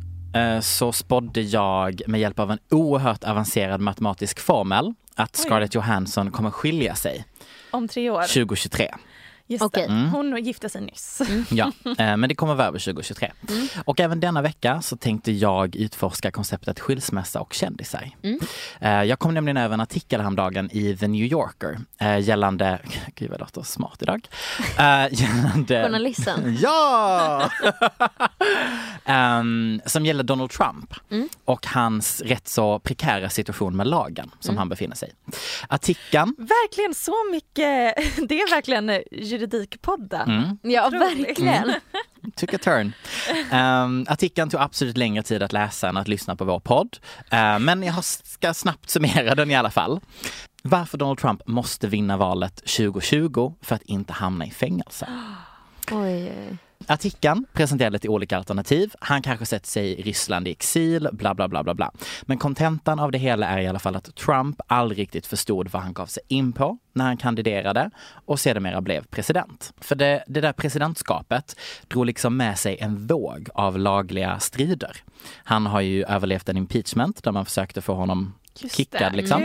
[SPEAKER 2] så spådde jag med hjälp av en oerhört avancerad matematisk formel att. Scarlett Johansson kommer skilja sig
[SPEAKER 1] Om tre år.
[SPEAKER 2] 2023.
[SPEAKER 1] Just
[SPEAKER 3] Okej.
[SPEAKER 1] det.
[SPEAKER 2] Mm.
[SPEAKER 1] Hon gifte sig nyss.
[SPEAKER 2] Ja, eh, men det kommer vara över 2023.
[SPEAKER 3] Mm.
[SPEAKER 2] Och även denna vecka så tänkte jag utforska konceptet skilsmässa och kändisar.
[SPEAKER 3] Mm.
[SPEAKER 2] Eh, Jag kom nämligen över en artikel häromdagen i The New Yorker eh, gällande, gud vad jag låter smart idag, gällande
[SPEAKER 3] Journalisten.
[SPEAKER 2] Ja! Ehm, som gäller Donald Trump
[SPEAKER 3] Mm.
[SPEAKER 2] och hans rätt så prekära situation med lagen som
[SPEAKER 3] Mm.
[SPEAKER 2] han befinner sig i. Artikeln
[SPEAKER 1] Verkligen så mycket. Det är verkligen juridikpodden.
[SPEAKER 2] mm,
[SPEAKER 3] Ja,
[SPEAKER 1] Otroligt.
[SPEAKER 3] verkligen.
[SPEAKER 2] took a turn. Um, artikeln tog absolut längre tid att läsa än att lyssna på vår podd. Uh, men jag ska snabbt summera den i alla fall. Varför Donald Trump måste vinna valet 2020 för att inte hamna i fängelse.
[SPEAKER 3] Oj, oj.
[SPEAKER 2] Artikeln presenterar lite olika alternativ. Han kanske sätter sig i Ryssland i exil, bla bla bla bla bla. Men kontentan av det hela är i alla fall att Trump aldrig riktigt förstod vad han gav sig in på när han kandiderade och sedermera blev president. För det, det där presidentskapet drog liksom med sig en våg av lagliga strider. Han har ju överlevt en impeachment där man försökte få honom
[SPEAKER 1] Just
[SPEAKER 2] kickad
[SPEAKER 1] det.
[SPEAKER 2] liksom.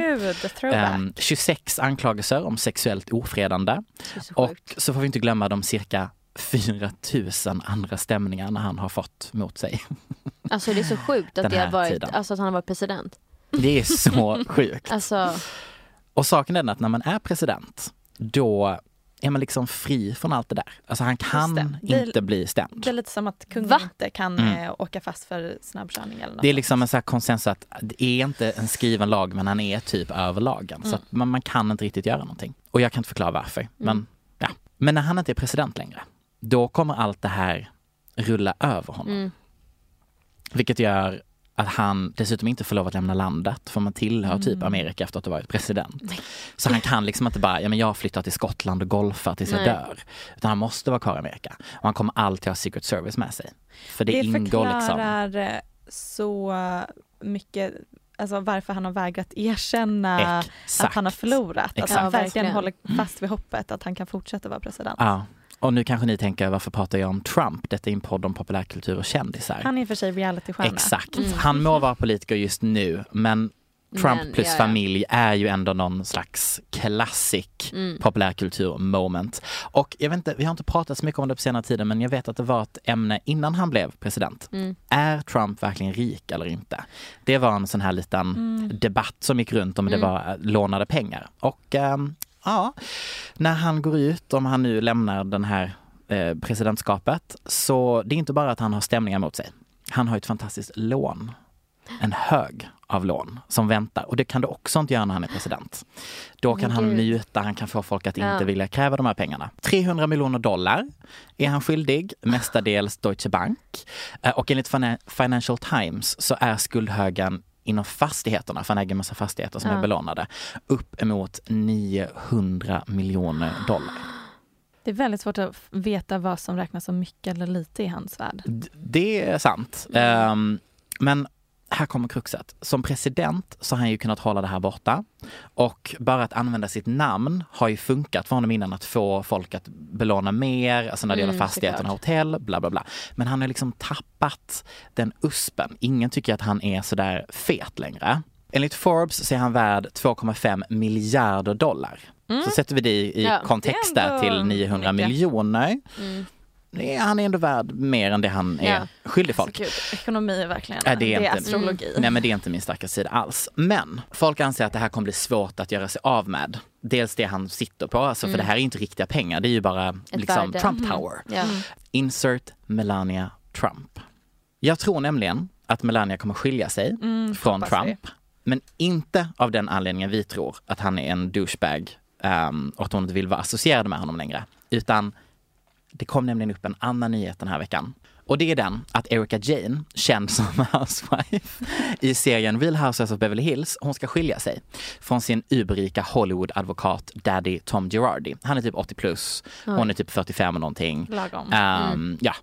[SPEAKER 1] Throwback.
[SPEAKER 2] Ehm, 26 anklagelser om sexuellt ofredande.
[SPEAKER 3] Så
[SPEAKER 2] Och så får vi inte glömma de cirka 4 000 andra stämningarna han har fått mot sig.
[SPEAKER 3] Alltså det är så sjukt att, det har varit, alltså, att han har varit president.
[SPEAKER 2] Det är så sjukt.
[SPEAKER 3] Alltså,
[SPEAKER 2] Och saken är den att när man är president, då är man liksom fri från allt det där. Alltså han kan
[SPEAKER 1] det. Det är-
[SPEAKER 2] inte bli stämd.
[SPEAKER 1] Det är lite som att kungen
[SPEAKER 3] Va?
[SPEAKER 1] inte kan
[SPEAKER 2] Mm.
[SPEAKER 1] eh, åka fast för snabbkörning eller något.
[SPEAKER 2] Det är liksom en sån här konsensus att det är inte en skriven lag men han är typ över lagen. Så
[SPEAKER 1] Mm.
[SPEAKER 2] att man, man kan inte riktigt göra någonting. Och jag kan inte förklara varför. Men, ja. men när han inte är president längre, då kommer allt det här rulla över honom.
[SPEAKER 3] mm.
[SPEAKER 2] Vilket gör att han dessutom inte får lov att lämna landet för man tillhör typ
[SPEAKER 1] Mm.
[SPEAKER 2] Amerika efter att ha varit president. Så han kan liksom inte bara, ja men jag flyttar till Skottland och golfar tills jag
[SPEAKER 3] Nej.
[SPEAKER 2] dör. Utan han måste vara kvar i Amerika. Och han kommer alltid ha Secret Service med sig. För det,
[SPEAKER 1] det
[SPEAKER 2] ingår liksom.
[SPEAKER 1] förklarar eh, så mycket alltså varför han har vägrat erkänna
[SPEAKER 2] Exakt.
[SPEAKER 1] att han har förlorat. Att
[SPEAKER 2] Exakt.
[SPEAKER 1] han
[SPEAKER 3] Ja,
[SPEAKER 1] verkligen
[SPEAKER 3] verkligen.
[SPEAKER 1] håller fast vid hoppet att han kan fortsätta vara president.
[SPEAKER 2] Ja. Och nu kanske ni tänker, varför pratar jag om Trump? Detta är en podd om populärkultur och kändisar.
[SPEAKER 1] Han är för sig realitystjärna.
[SPEAKER 2] Exakt.
[SPEAKER 3] Mm.
[SPEAKER 2] Han må vara politiker just nu, men Trump
[SPEAKER 3] Men,
[SPEAKER 2] plus
[SPEAKER 3] ja, ja.
[SPEAKER 2] familj är ju ändå någon slags classic
[SPEAKER 3] Mm.
[SPEAKER 2] populärkultur moment. Och jag vet inte, vi har inte pratat så mycket om det på senare tiden, men jag vet att det var ett ämne innan han blev president.
[SPEAKER 3] Mm.
[SPEAKER 2] Är Trump verkligen rik eller inte? Det var en sån här liten
[SPEAKER 1] Mm.
[SPEAKER 2] debatt som gick runt om det
[SPEAKER 3] Mm.
[SPEAKER 2] var eh, lånade pengar. Och ehm, ja, när han går ut, om han nu lämnar den här eh, presidentskapet, så det är inte bara att han har stämningar mot sig. Han har ett fantastiskt lån en hög av lån som väntar och det kan du också inte göra när han är president. Då kan han muta, han kan få folk att inte
[SPEAKER 3] Ja.
[SPEAKER 2] vilja kräva de här pengarna. 300 miljoner dollar är han skyldig, mestadels Deutsche Bank. Eh, Och enligt Fina- Financial Times så är skuldhögen inom fastigheterna, för han äger en massa fastigheter som
[SPEAKER 3] Ja.
[SPEAKER 2] är belånade, upp emot 900 miljoner dollar.
[SPEAKER 1] Det är väldigt svårt att veta vad som räknas som mycket eller lite i hans värld.
[SPEAKER 2] D- Det är sant. Ehm, men här kommer kruxet. Som president så har han ju kunnat hålla det här borta. Och bara att använda sitt namn har ju funkat för honom innan att få folk att belåna mer, alltså när det
[SPEAKER 3] Mm,
[SPEAKER 2] gäller fastigheterna, hotell, bla bla bla. Men han har liksom tappat den uspen. Ingen tycker att han är sådär fet längre. Enligt Forbes så är han värd 2,5 miljarder dollar. Så sätter vi det i, i
[SPEAKER 3] Ja,
[SPEAKER 2] kontext där till 900
[SPEAKER 1] mycket.
[SPEAKER 2] miljoner.
[SPEAKER 3] Mm.
[SPEAKER 2] Det är- Han är ändå värd mer än det han är
[SPEAKER 3] Ja.
[SPEAKER 2] skyldig folk.
[SPEAKER 1] Så gud, ekonomi är verkligen,
[SPEAKER 2] Nej, det är inte-
[SPEAKER 1] astrologi.
[SPEAKER 2] Nej men det är inte min starka sida alls. Men folk anser att det här kommer bli svårt att göra sig av med. Dels det han sitter på, alltså, för det här är inte riktiga pengar, det är ju bara liksom,
[SPEAKER 3] värde.
[SPEAKER 2] Trump. Tower.
[SPEAKER 3] Ja.
[SPEAKER 2] Insert Melania Trump. Jag tror nämligen att Melania kommer skilja sig från
[SPEAKER 1] hoppas
[SPEAKER 2] Trump. Men inte av den anledningen vi tror att han är en douchebag um, och att hon inte vill vara associerad med honom längre. Utan det kom nämligen upp en annan nyhet den här veckan. Och det är den att Erika Jane, känd som housewife i serien Real Housewives of Beverly Hills, hon ska skilja sig från sin überrika Hollywood-advokat Daddy Tom Girardi. Han är typ 80 plus, hon är typ 45 och någonting.
[SPEAKER 1] Lagom.
[SPEAKER 2] Ehm, Ja,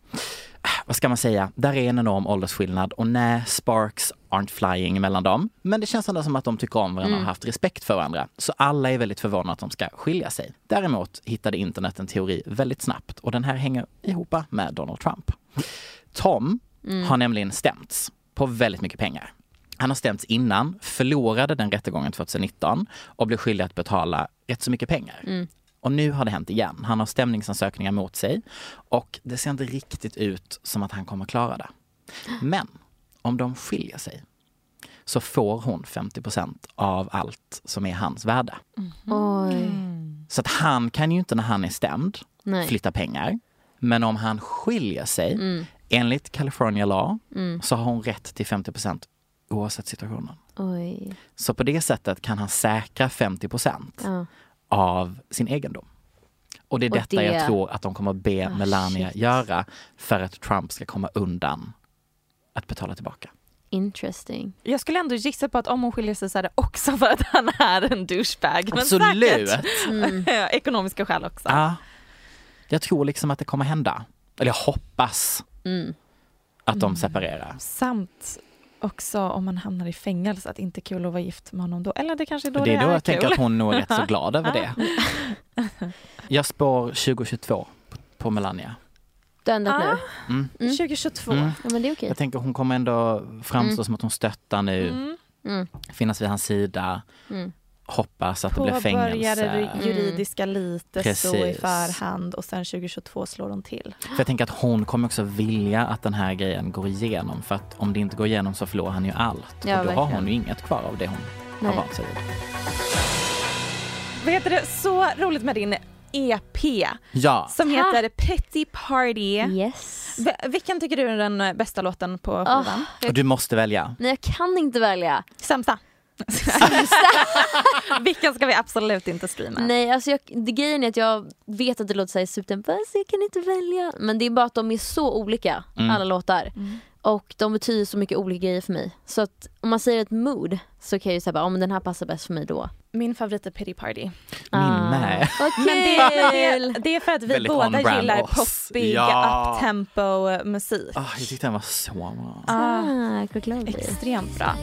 [SPEAKER 2] vad ska man säga? Där är en enorm åldersskillnad och nej, sparks aren't flying mellan dem. Men det känns ändå som att de tycker om varandra och har haft respekt för varandra. Så alla är väldigt förvånade att de ska skilja sig. Däremot hittade internet en teori väldigt snabbt och den här hänger ihop med Donald Trump. Tom har nämligen stämts på väldigt mycket pengar. Han har stämts innan, förlorade den rättegången 2019 och blev skyldig att betala rätt så mycket pengar. Och nu har det hänt igen. Han har stämningsansökningar mot sig och det ser inte riktigt ut som att han kommer klara det. Men om de skiljer sig så får hon 50% av allt som är hans värde.
[SPEAKER 3] Oj.
[SPEAKER 2] Så att han kan ju inte när han är stämd
[SPEAKER 3] Nej.
[SPEAKER 2] flytta pengar. Men om han skiljer sig,
[SPEAKER 3] Mm.
[SPEAKER 2] enligt California law, så har hon rätt till 50% oavsett situationen.
[SPEAKER 3] Oj.
[SPEAKER 2] Så på det sättet kan han säkra 50
[SPEAKER 3] Ja.
[SPEAKER 2] Av sin egendom. Och det är detta
[SPEAKER 3] det-
[SPEAKER 2] jag tror att de kommer be
[SPEAKER 3] Ah,
[SPEAKER 2] Melania
[SPEAKER 3] shit.
[SPEAKER 2] göra för att Trump ska komma undan att betala tillbaka.
[SPEAKER 3] Interesting.
[SPEAKER 1] Jag skulle ändå gissa på att om hon skiljer sig så är det också för att han är en douchebag. Men
[SPEAKER 2] Absolut!
[SPEAKER 1] säkert
[SPEAKER 3] Mm.
[SPEAKER 1] ekonomiska skäl också.
[SPEAKER 2] Ja. Jag tror liksom att det kommer hända. Eller jag hoppas
[SPEAKER 3] Mm.
[SPEAKER 2] att de separerar.
[SPEAKER 1] Samt också om man hamnar i fängelse, att det inte är kul att vara gift med honom då. Eller det kanske är då
[SPEAKER 2] Och det är då jag tänker
[SPEAKER 1] kul.
[SPEAKER 2] att hon nog är rätt så glad över det. Jag spår 2022 på- på Melania.
[SPEAKER 3] Du har ändrat
[SPEAKER 1] Ah.
[SPEAKER 3] nu?
[SPEAKER 2] Mm.
[SPEAKER 1] 2022.
[SPEAKER 2] Mm.
[SPEAKER 3] Ja men det är okej.
[SPEAKER 2] Jag tänker hon kommer ändå framstå
[SPEAKER 3] Mm.
[SPEAKER 2] som att hon stöttar nu,
[SPEAKER 1] Mm.
[SPEAKER 3] Mm.
[SPEAKER 2] finnas vid hans sida,
[SPEAKER 3] Mm.
[SPEAKER 2] Hoppas att det blir fängelse.
[SPEAKER 1] det juridiska lite så i
[SPEAKER 2] Precis.
[SPEAKER 1] förhand och sen 2022 slår de till.
[SPEAKER 2] För jag tänker att hon kommer också vilja att den här grejen går igenom. För att om det inte går igenom så förlorar han ju allt.
[SPEAKER 3] Ja,
[SPEAKER 2] och då har
[SPEAKER 3] verkligen.
[SPEAKER 2] hon ju inget kvar av det hon
[SPEAKER 3] Nej.
[SPEAKER 2] har vant sig vid.
[SPEAKER 1] Vad heter det? Så roligt med din EP
[SPEAKER 2] Ja,
[SPEAKER 1] som heter Petty Party.
[SPEAKER 3] Yes.
[SPEAKER 1] V- vilken tycker du är den bästa låten på
[SPEAKER 3] Oh,
[SPEAKER 1] skivan?
[SPEAKER 2] och du måste välja.
[SPEAKER 3] nej jag kan inte välja.
[SPEAKER 1] Sämsta? vilken ska vi absolut inte streama?
[SPEAKER 3] Nej alltså jag, det grejen är att jag vet att det låter såhär så jag kan inte välja. Men det är bara att de är så olika,
[SPEAKER 2] Mm.
[SPEAKER 3] alla låtar. Och de betyder så mycket olika grejer för mig. Så att om man säger ett mood så kan jag ju säga bara, men den här passar bäst för mig då.
[SPEAKER 1] Min favorit är Petty Party.
[SPEAKER 2] Min
[SPEAKER 3] Ah.
[SPEAKER 2] med.
[SPEAKER 1] Men det, det, det är för att vi båda gillar poppig,
[SPEAKER 2] Ja.
[SPEAKER 1] uptempo musik.
[SPEAKER 2] Ah, jag tyckte den var så bra.
[SPEAKER 1] Ah,
[SPEAKER 3] blir.
[SPEAKER 1] extremt bra.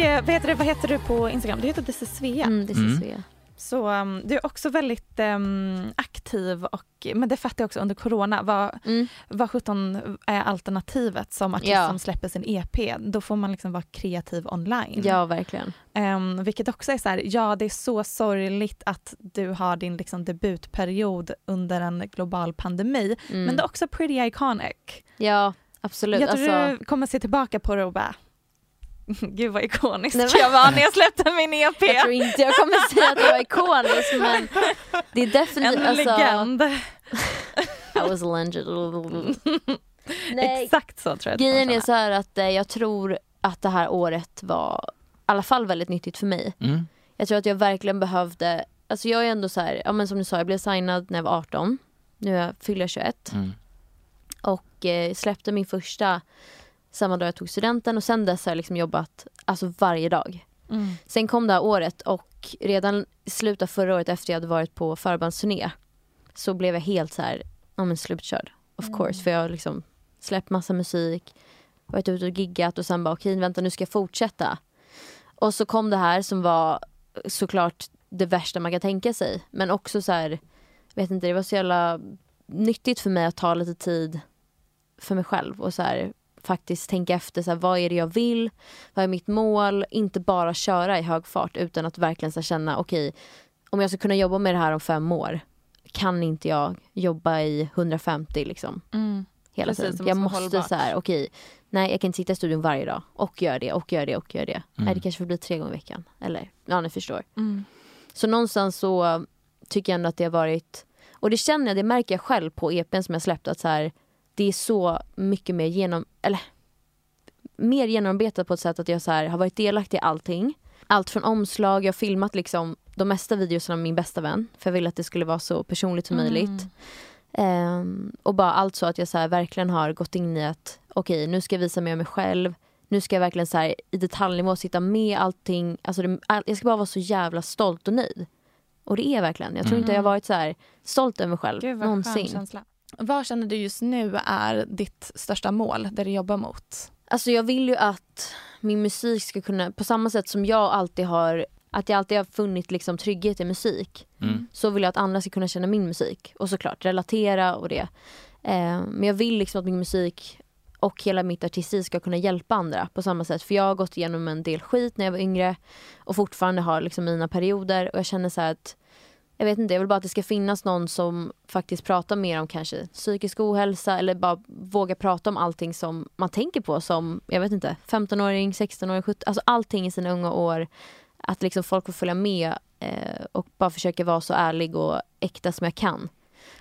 [SPEAKER 1] Vad, heter det, vad heter du på Instagram? Du heter This is Svea.
[SPEAKER 3] Mm, det är
[SPEAKER 2] Mm.
[SPEAKER 3] Svea.
[SPEAKER 1] Så um, du är också väldigt um, aktiv och, men det fattar jag också under corona, vad,
[SPEAKER 3] Mm.
[SPEAKER 1] vad 17 är alternativet som artist
[SPEAKER 3] Ja.
[SPEAKER 1] som släpper sin EP? Då får man liksom vara kreativ online.
[SPEAKER 3] Ja, verkligen.
[SPEAKER 1] Um, vilket också är så här, ja det är så sorgligt att du har din liksom, debutperiod under en global pandemi,
[SPEAKER 3] Mm.
[SPEAKER 1] men det är också pretty iconic.
[SPEAKER 3] Ja, absolut.
[SPEAKER 1] Jag tror
[SPEAKER 3] Alltså,
[SPEAKER 1] du kommer se tillbaka på det och bara, gud vad ikonisk
[SPEAKER 3] Nej,
[SPEAKER 1] jag var när jag släppte min EP.
[SPEAKER 3] jag tror inte jag kommer säga att jag var ikonisk men det är definitivt...
[SPEAKER 1] en
[SPEAKER 3] alltså,
[SPEAKER 1] legend.
[SPEAKER 3] I was a legend. Nej,
[SPEAKER 1] Exakt så tror jag att
[SPEAKER 3] Grejen är så här att eh, jag tror att det här året var i alla fall väldigt nyttigt för mig.
[SPEAKER 2] Mm.
[SPEAKER 3] Jag tror att jag verkligen behövde, alltså jag är ändå så här, ja men som du sa, jag blev signad när jag var 18. Nu är jag, fyller jag 21
[SPEAKER 2] Mm.
[SPEAKER 3] och eh, släppte min första samma dag jag tog studenten och sen dess har jag liksom jobbat alltså varje dag.
[SPEAKER 1] Mm.
[SPEAKER 3] Sen kom det här året och redan i slutet av förra året efter jag hade varit på förbandsturné så blev jag helt så här, ja men slutkörd. Of
[SPEAKER 1] Mm.
[SPEAKER 3] course, för jag har liksom släppt massa musik, varit ute och giggat och sen bara okej vänta nu ska jag fortsätta. Och så kom det här som var såklart det värsta man kan tänka sig. Men också så här, vet inte det var så jävla nyttigt för mig att ta lite tid för mig själv och så här faktiskt tänka efter så här, vad är det jag vill, vad är mitt mål, inte bara köra i hög fart utan att verkligen så här, känna okej om jag ska kunna jobba med det här om fem år kan inte jag jobba i 150 liksom
[SPEAKER 1] Mm.
[SPEAKER 3] hela
[SPEAKER 1] Precis,
[SPEAKER 3] tiden.
[SPEAKER 1] måste
[SPEAKER 3] Jag måste
[SPEAKER 1] hållbart.
[SPEAKER 3] så här, okej, nej jag kan inte sitta i studion varje dag och göra det och göra det och göra det. Nej det kanske får bli tre gånger i veckan. Eller ja ni förstår.
[SPEAKER 1] Mm.
[SPEAKER 3] Så någonstans så tycker jag ändå att det har varit, och det känner jag, det märker jag själv på EPn som jag släppt att så här, det är så mycket mer genom, eller mer genomarbetat på ett sätt att jag så här, har varit delaktig i allting. Allt från omslag, jag har filmat liksom de mesta videorna med min bästa vän för jag ville att det skulle vara så personligt som möjligt. Ehm, och bara allt så att jag så här, verkligen har gått in i att okej nu ska jag visa mer av mig själv. Nu ska jag verkligen så här, i detaljnivå sitta med allting. Alltså det, all, jag ska bara vara så jävla stolt och nöjd. Och det är verkligen. Jag tror inte jag har varit så här stolt över mig själv
[SPEAKER 1] Gud vad skön
[SPEAKER 3] någonsin.
[SPEAKER 1] känsla. Vad känner du just nu är ditt största mål, det du jobbar mot?
[SPEAKER 3] Alltså jag vill ju att min musik ska kunna, på samma sätt som jag alltid har, att jag alltid har funnit liksom trygghet i musik.
[SPEAKER 2] Mm.
[SPEAKER 3] Så vill jag att andra ska kunna känna min musik. Och såklart relatera och det. Eh, men jag vill liksom att min musik och hela mitt artisteri ska kunna hjälpa andra på samma sätt. För jag har gått igenom en del skit när jag var yngre och fortfarande har liksom mina perioder och jag känner så här att jag vet inte, jag vill bara att det ska finnas någon som faktiskt pratar mer om kanske psykisk ohälsa eller bara våga prata om allting som man tänker på som, jag vet inte, 15-åring, 16-åring, 17 alltså allting i sina unga år. Att liksom folk får följa med eh, och bara försöka vara så ärlig och äkta som jag kan.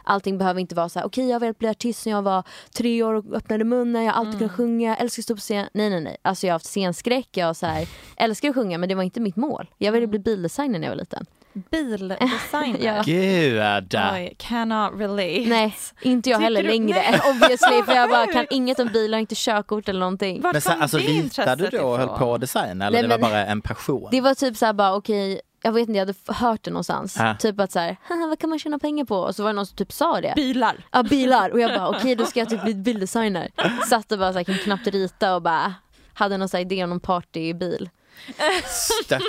[SPEAKER 3] Allting behöver inte vara så här, okej jag har velat bli artist när jag var tre år och öppnade munnen, jag har alltid kunnat sjunga, jag älskar att stå på scen. Nej nej nej, alltså jag har haft scenskräck, jag så här, älskar att sjunga men det var inte mitt mål. Jag ville bli bildesigner när jag var liten.
[SPEAKER 1] Bildesigner?
[SPEAKER 3] Ja.
[SPEAKER 2] Gud!
[SPEAKER 1] Oj, cannot relate.
[SPEAKER 3] Nej, inte jag
[SPEAKER 1] Tycker
[SPEAKER 3] heller
[SPEAKER 1] du-
[SPEAKER 3] längre
[SPEAKER 1] Nej.
[SPEAKER 3] obviously för jag bara kan inget om bilar, inte körkort eller någonting.
[SPEAKER 1] Vart
[SPEAKER 2] Men så,
[SPEAKER 1] kom
[SPEAKER 2] alltså
[SPEAKER 1] det
[SPEAKER 2] ritade
[SPEAKER 1] intresset
[SPEAKER 2] du då och höll på att designa eller
[SPEAKER 3] Nej,
[SPEAKER 2] det var
[SPEAKER 3] men-
[SPEAKER 2] bara en passion?
[SPEAKER 3] Det var typ såhär bara okej, jag vet inte, jag hade hört det någonstans.
[SPEAKER 2] Ja.
[SPEAKER 3] Typ att såhär, "Haha, vad kan man tjäna pengar på? Och så var det någon som typ sa det.
[SPEAKER 1] Bilar.
[SPEAKER 3] Ja bilar och jag bara okej då ska jag typ bli bilddesigner. Satt och bara såhär, kan knappt rita och bara hade någon här idé om någon partybil.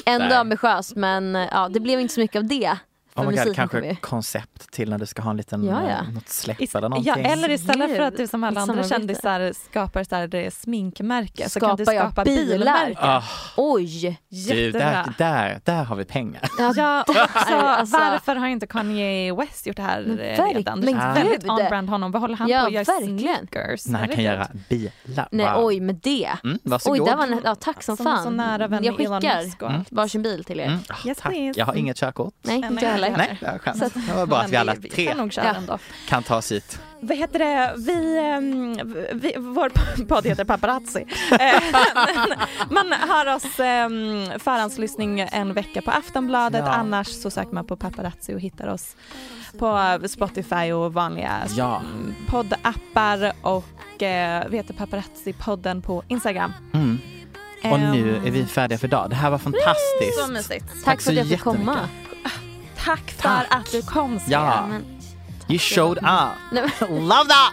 [SPEAKER 3] Ändå ambitiöst men ja det blev inte så mycket av det. För
[SPEAKER 2] Oh God, kanske koncept till när du ska ha en liten,
[SPEAKER 3] Ja, ja.
[SPEAKER 2] eh, något släpp
[SPEAKER 1] Is-
[SPEAKER 2] eller någonting.
[SPEAKER 1] Ja, eller istället för att du som alla andra kändisar skapar så här, det sminkmärke så kan du
[SPEAKER 3] Skapar
[SPEAKER 1] skapa
[SPEAKER 3] bilar?
[SPEAKER 1] bilmärke.
[SPEAKER 2] Ah,
[SPEAKER 3] Oj!
[SPEAKER 2] du, där, där, där har vi pengar.
[SPEAKER 1] Ja, och också,
[SPEAKER 3] Alltså-
[SPEAKER 1] varför har inte Kanye West gjort det här
[SPEAKER 3] Men verk-
[SPEAKER 1] redan? Det
[SPEAKER 3] men
[SPEAKER 1] känns väldigt
[SPEAKER 3] gud.
[SPEAKER 1] on-brand honom. Vad håller han
[SPEAKER 3] Ja,
[SPEAKER 1] på att göra?
[SPEAKER 3] verkligen.
[SPEAKER 1] Sneakers?
[SPEAKER 2] När han kan göra bilar.
[SPEAKER 3] Nej
[SPEAKER 2] wow.
[SPEAKER 3] oj med det.
[SPEAKER 2] Mm,
[SPEAKER 3] Oj
[SPEAKER 2] varsågod.
[SPEAKER 3] där var en, ja, tack som
[SPEAKER 1] Som
[SPEAKER 3] fan.
[SPEAKER 1] så nära vän
[SPEAKER 3] jag skickar
[SPEAKER 1] Musk och
[SPEAKER 2] Mm.
[SPEAKER 3] varsin bil till er.
[SPEAKER 2] Mm,
[SPEAKER 1] Yes,
[SPEAKER 2] tack.
[SPEAKER 1] please.
[SPEAKER 2] Jag har inget körkort.
[SPEAKER 3] Nej
[SPEAKER 1] Nej,
[SPEAKER 3] inte heller.
[SPEAKER 2] Nej, det var skönt.
[SPEAKER 3] Att-
[SPEAKER 2] Det var bra att vi alla
[SPEAKER 1] vi
[SPEAKER 2] tre
[SPEAKER 1] kan
[SPEAKER 3] Ja.
[SPEAKER 2] kan ta oss hit.
[SPEAKER 1] Vad heter det? Vi, ehm, vi, vår podd heter Paparazzi. Eh, man hör oss um, förhandslyssning en vecka på Aftonbladet.
[SPEAKER 2] Ja.
[SPEAKER 1] Annars så söker man på Paparazzi och hittar oss på Spotify och vanliga
[SPEAKER 2] Ja.
[SPEAKER 1] mm, poddappar och eh, vi heter Paparazzi-podden på Instagram.
[SPEAKER 2] Mm. Och nu
[SPEAKER 1] Ehm,
[SPEAKER 2] är vi färdiga för idag. Det här var fantastiskt.
[SPEAKER 1] Så mysigt.
[SPEAKER 3] Tack, för att jag fick komma.
[SPEAKER 1] Tack för
[SPEAKER 2] Tack.
[SPEAKER 1] att du kom Svea.
[SPEAKER 2] Ja.
[SPEAKER 3] Men,
[SPEAKER 2] You showed up. Love that!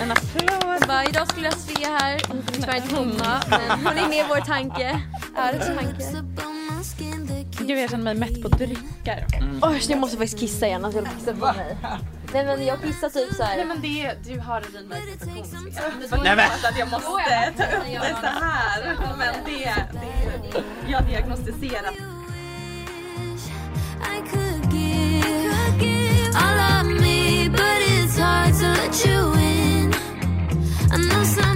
[SPEAKER 1] En applåd.
[SPEAKER 3] Bara, idag skulle jag Svea här, tyvärr inte komma men hon är med i vår tanke. Alex tanke.
[SPEAKER 1] Gud jag känner mig mätt på drycker.
[SPEAKER 3] Oj, jag måste faktiskt kissa igen, alltså jag vill kissa på mig. Nej men jag kissar typ såhär.
[SPEAKER 1] Nej men det, du har urinvägsinfektion.
[SPEAKER 2] Nej, men-
[SPEAKER 1] att jag måste ta upp det så här. Men det, det jag har diagnostiserat.
[SPEAKER 8] All of me, but it's hard to let you in. I know someday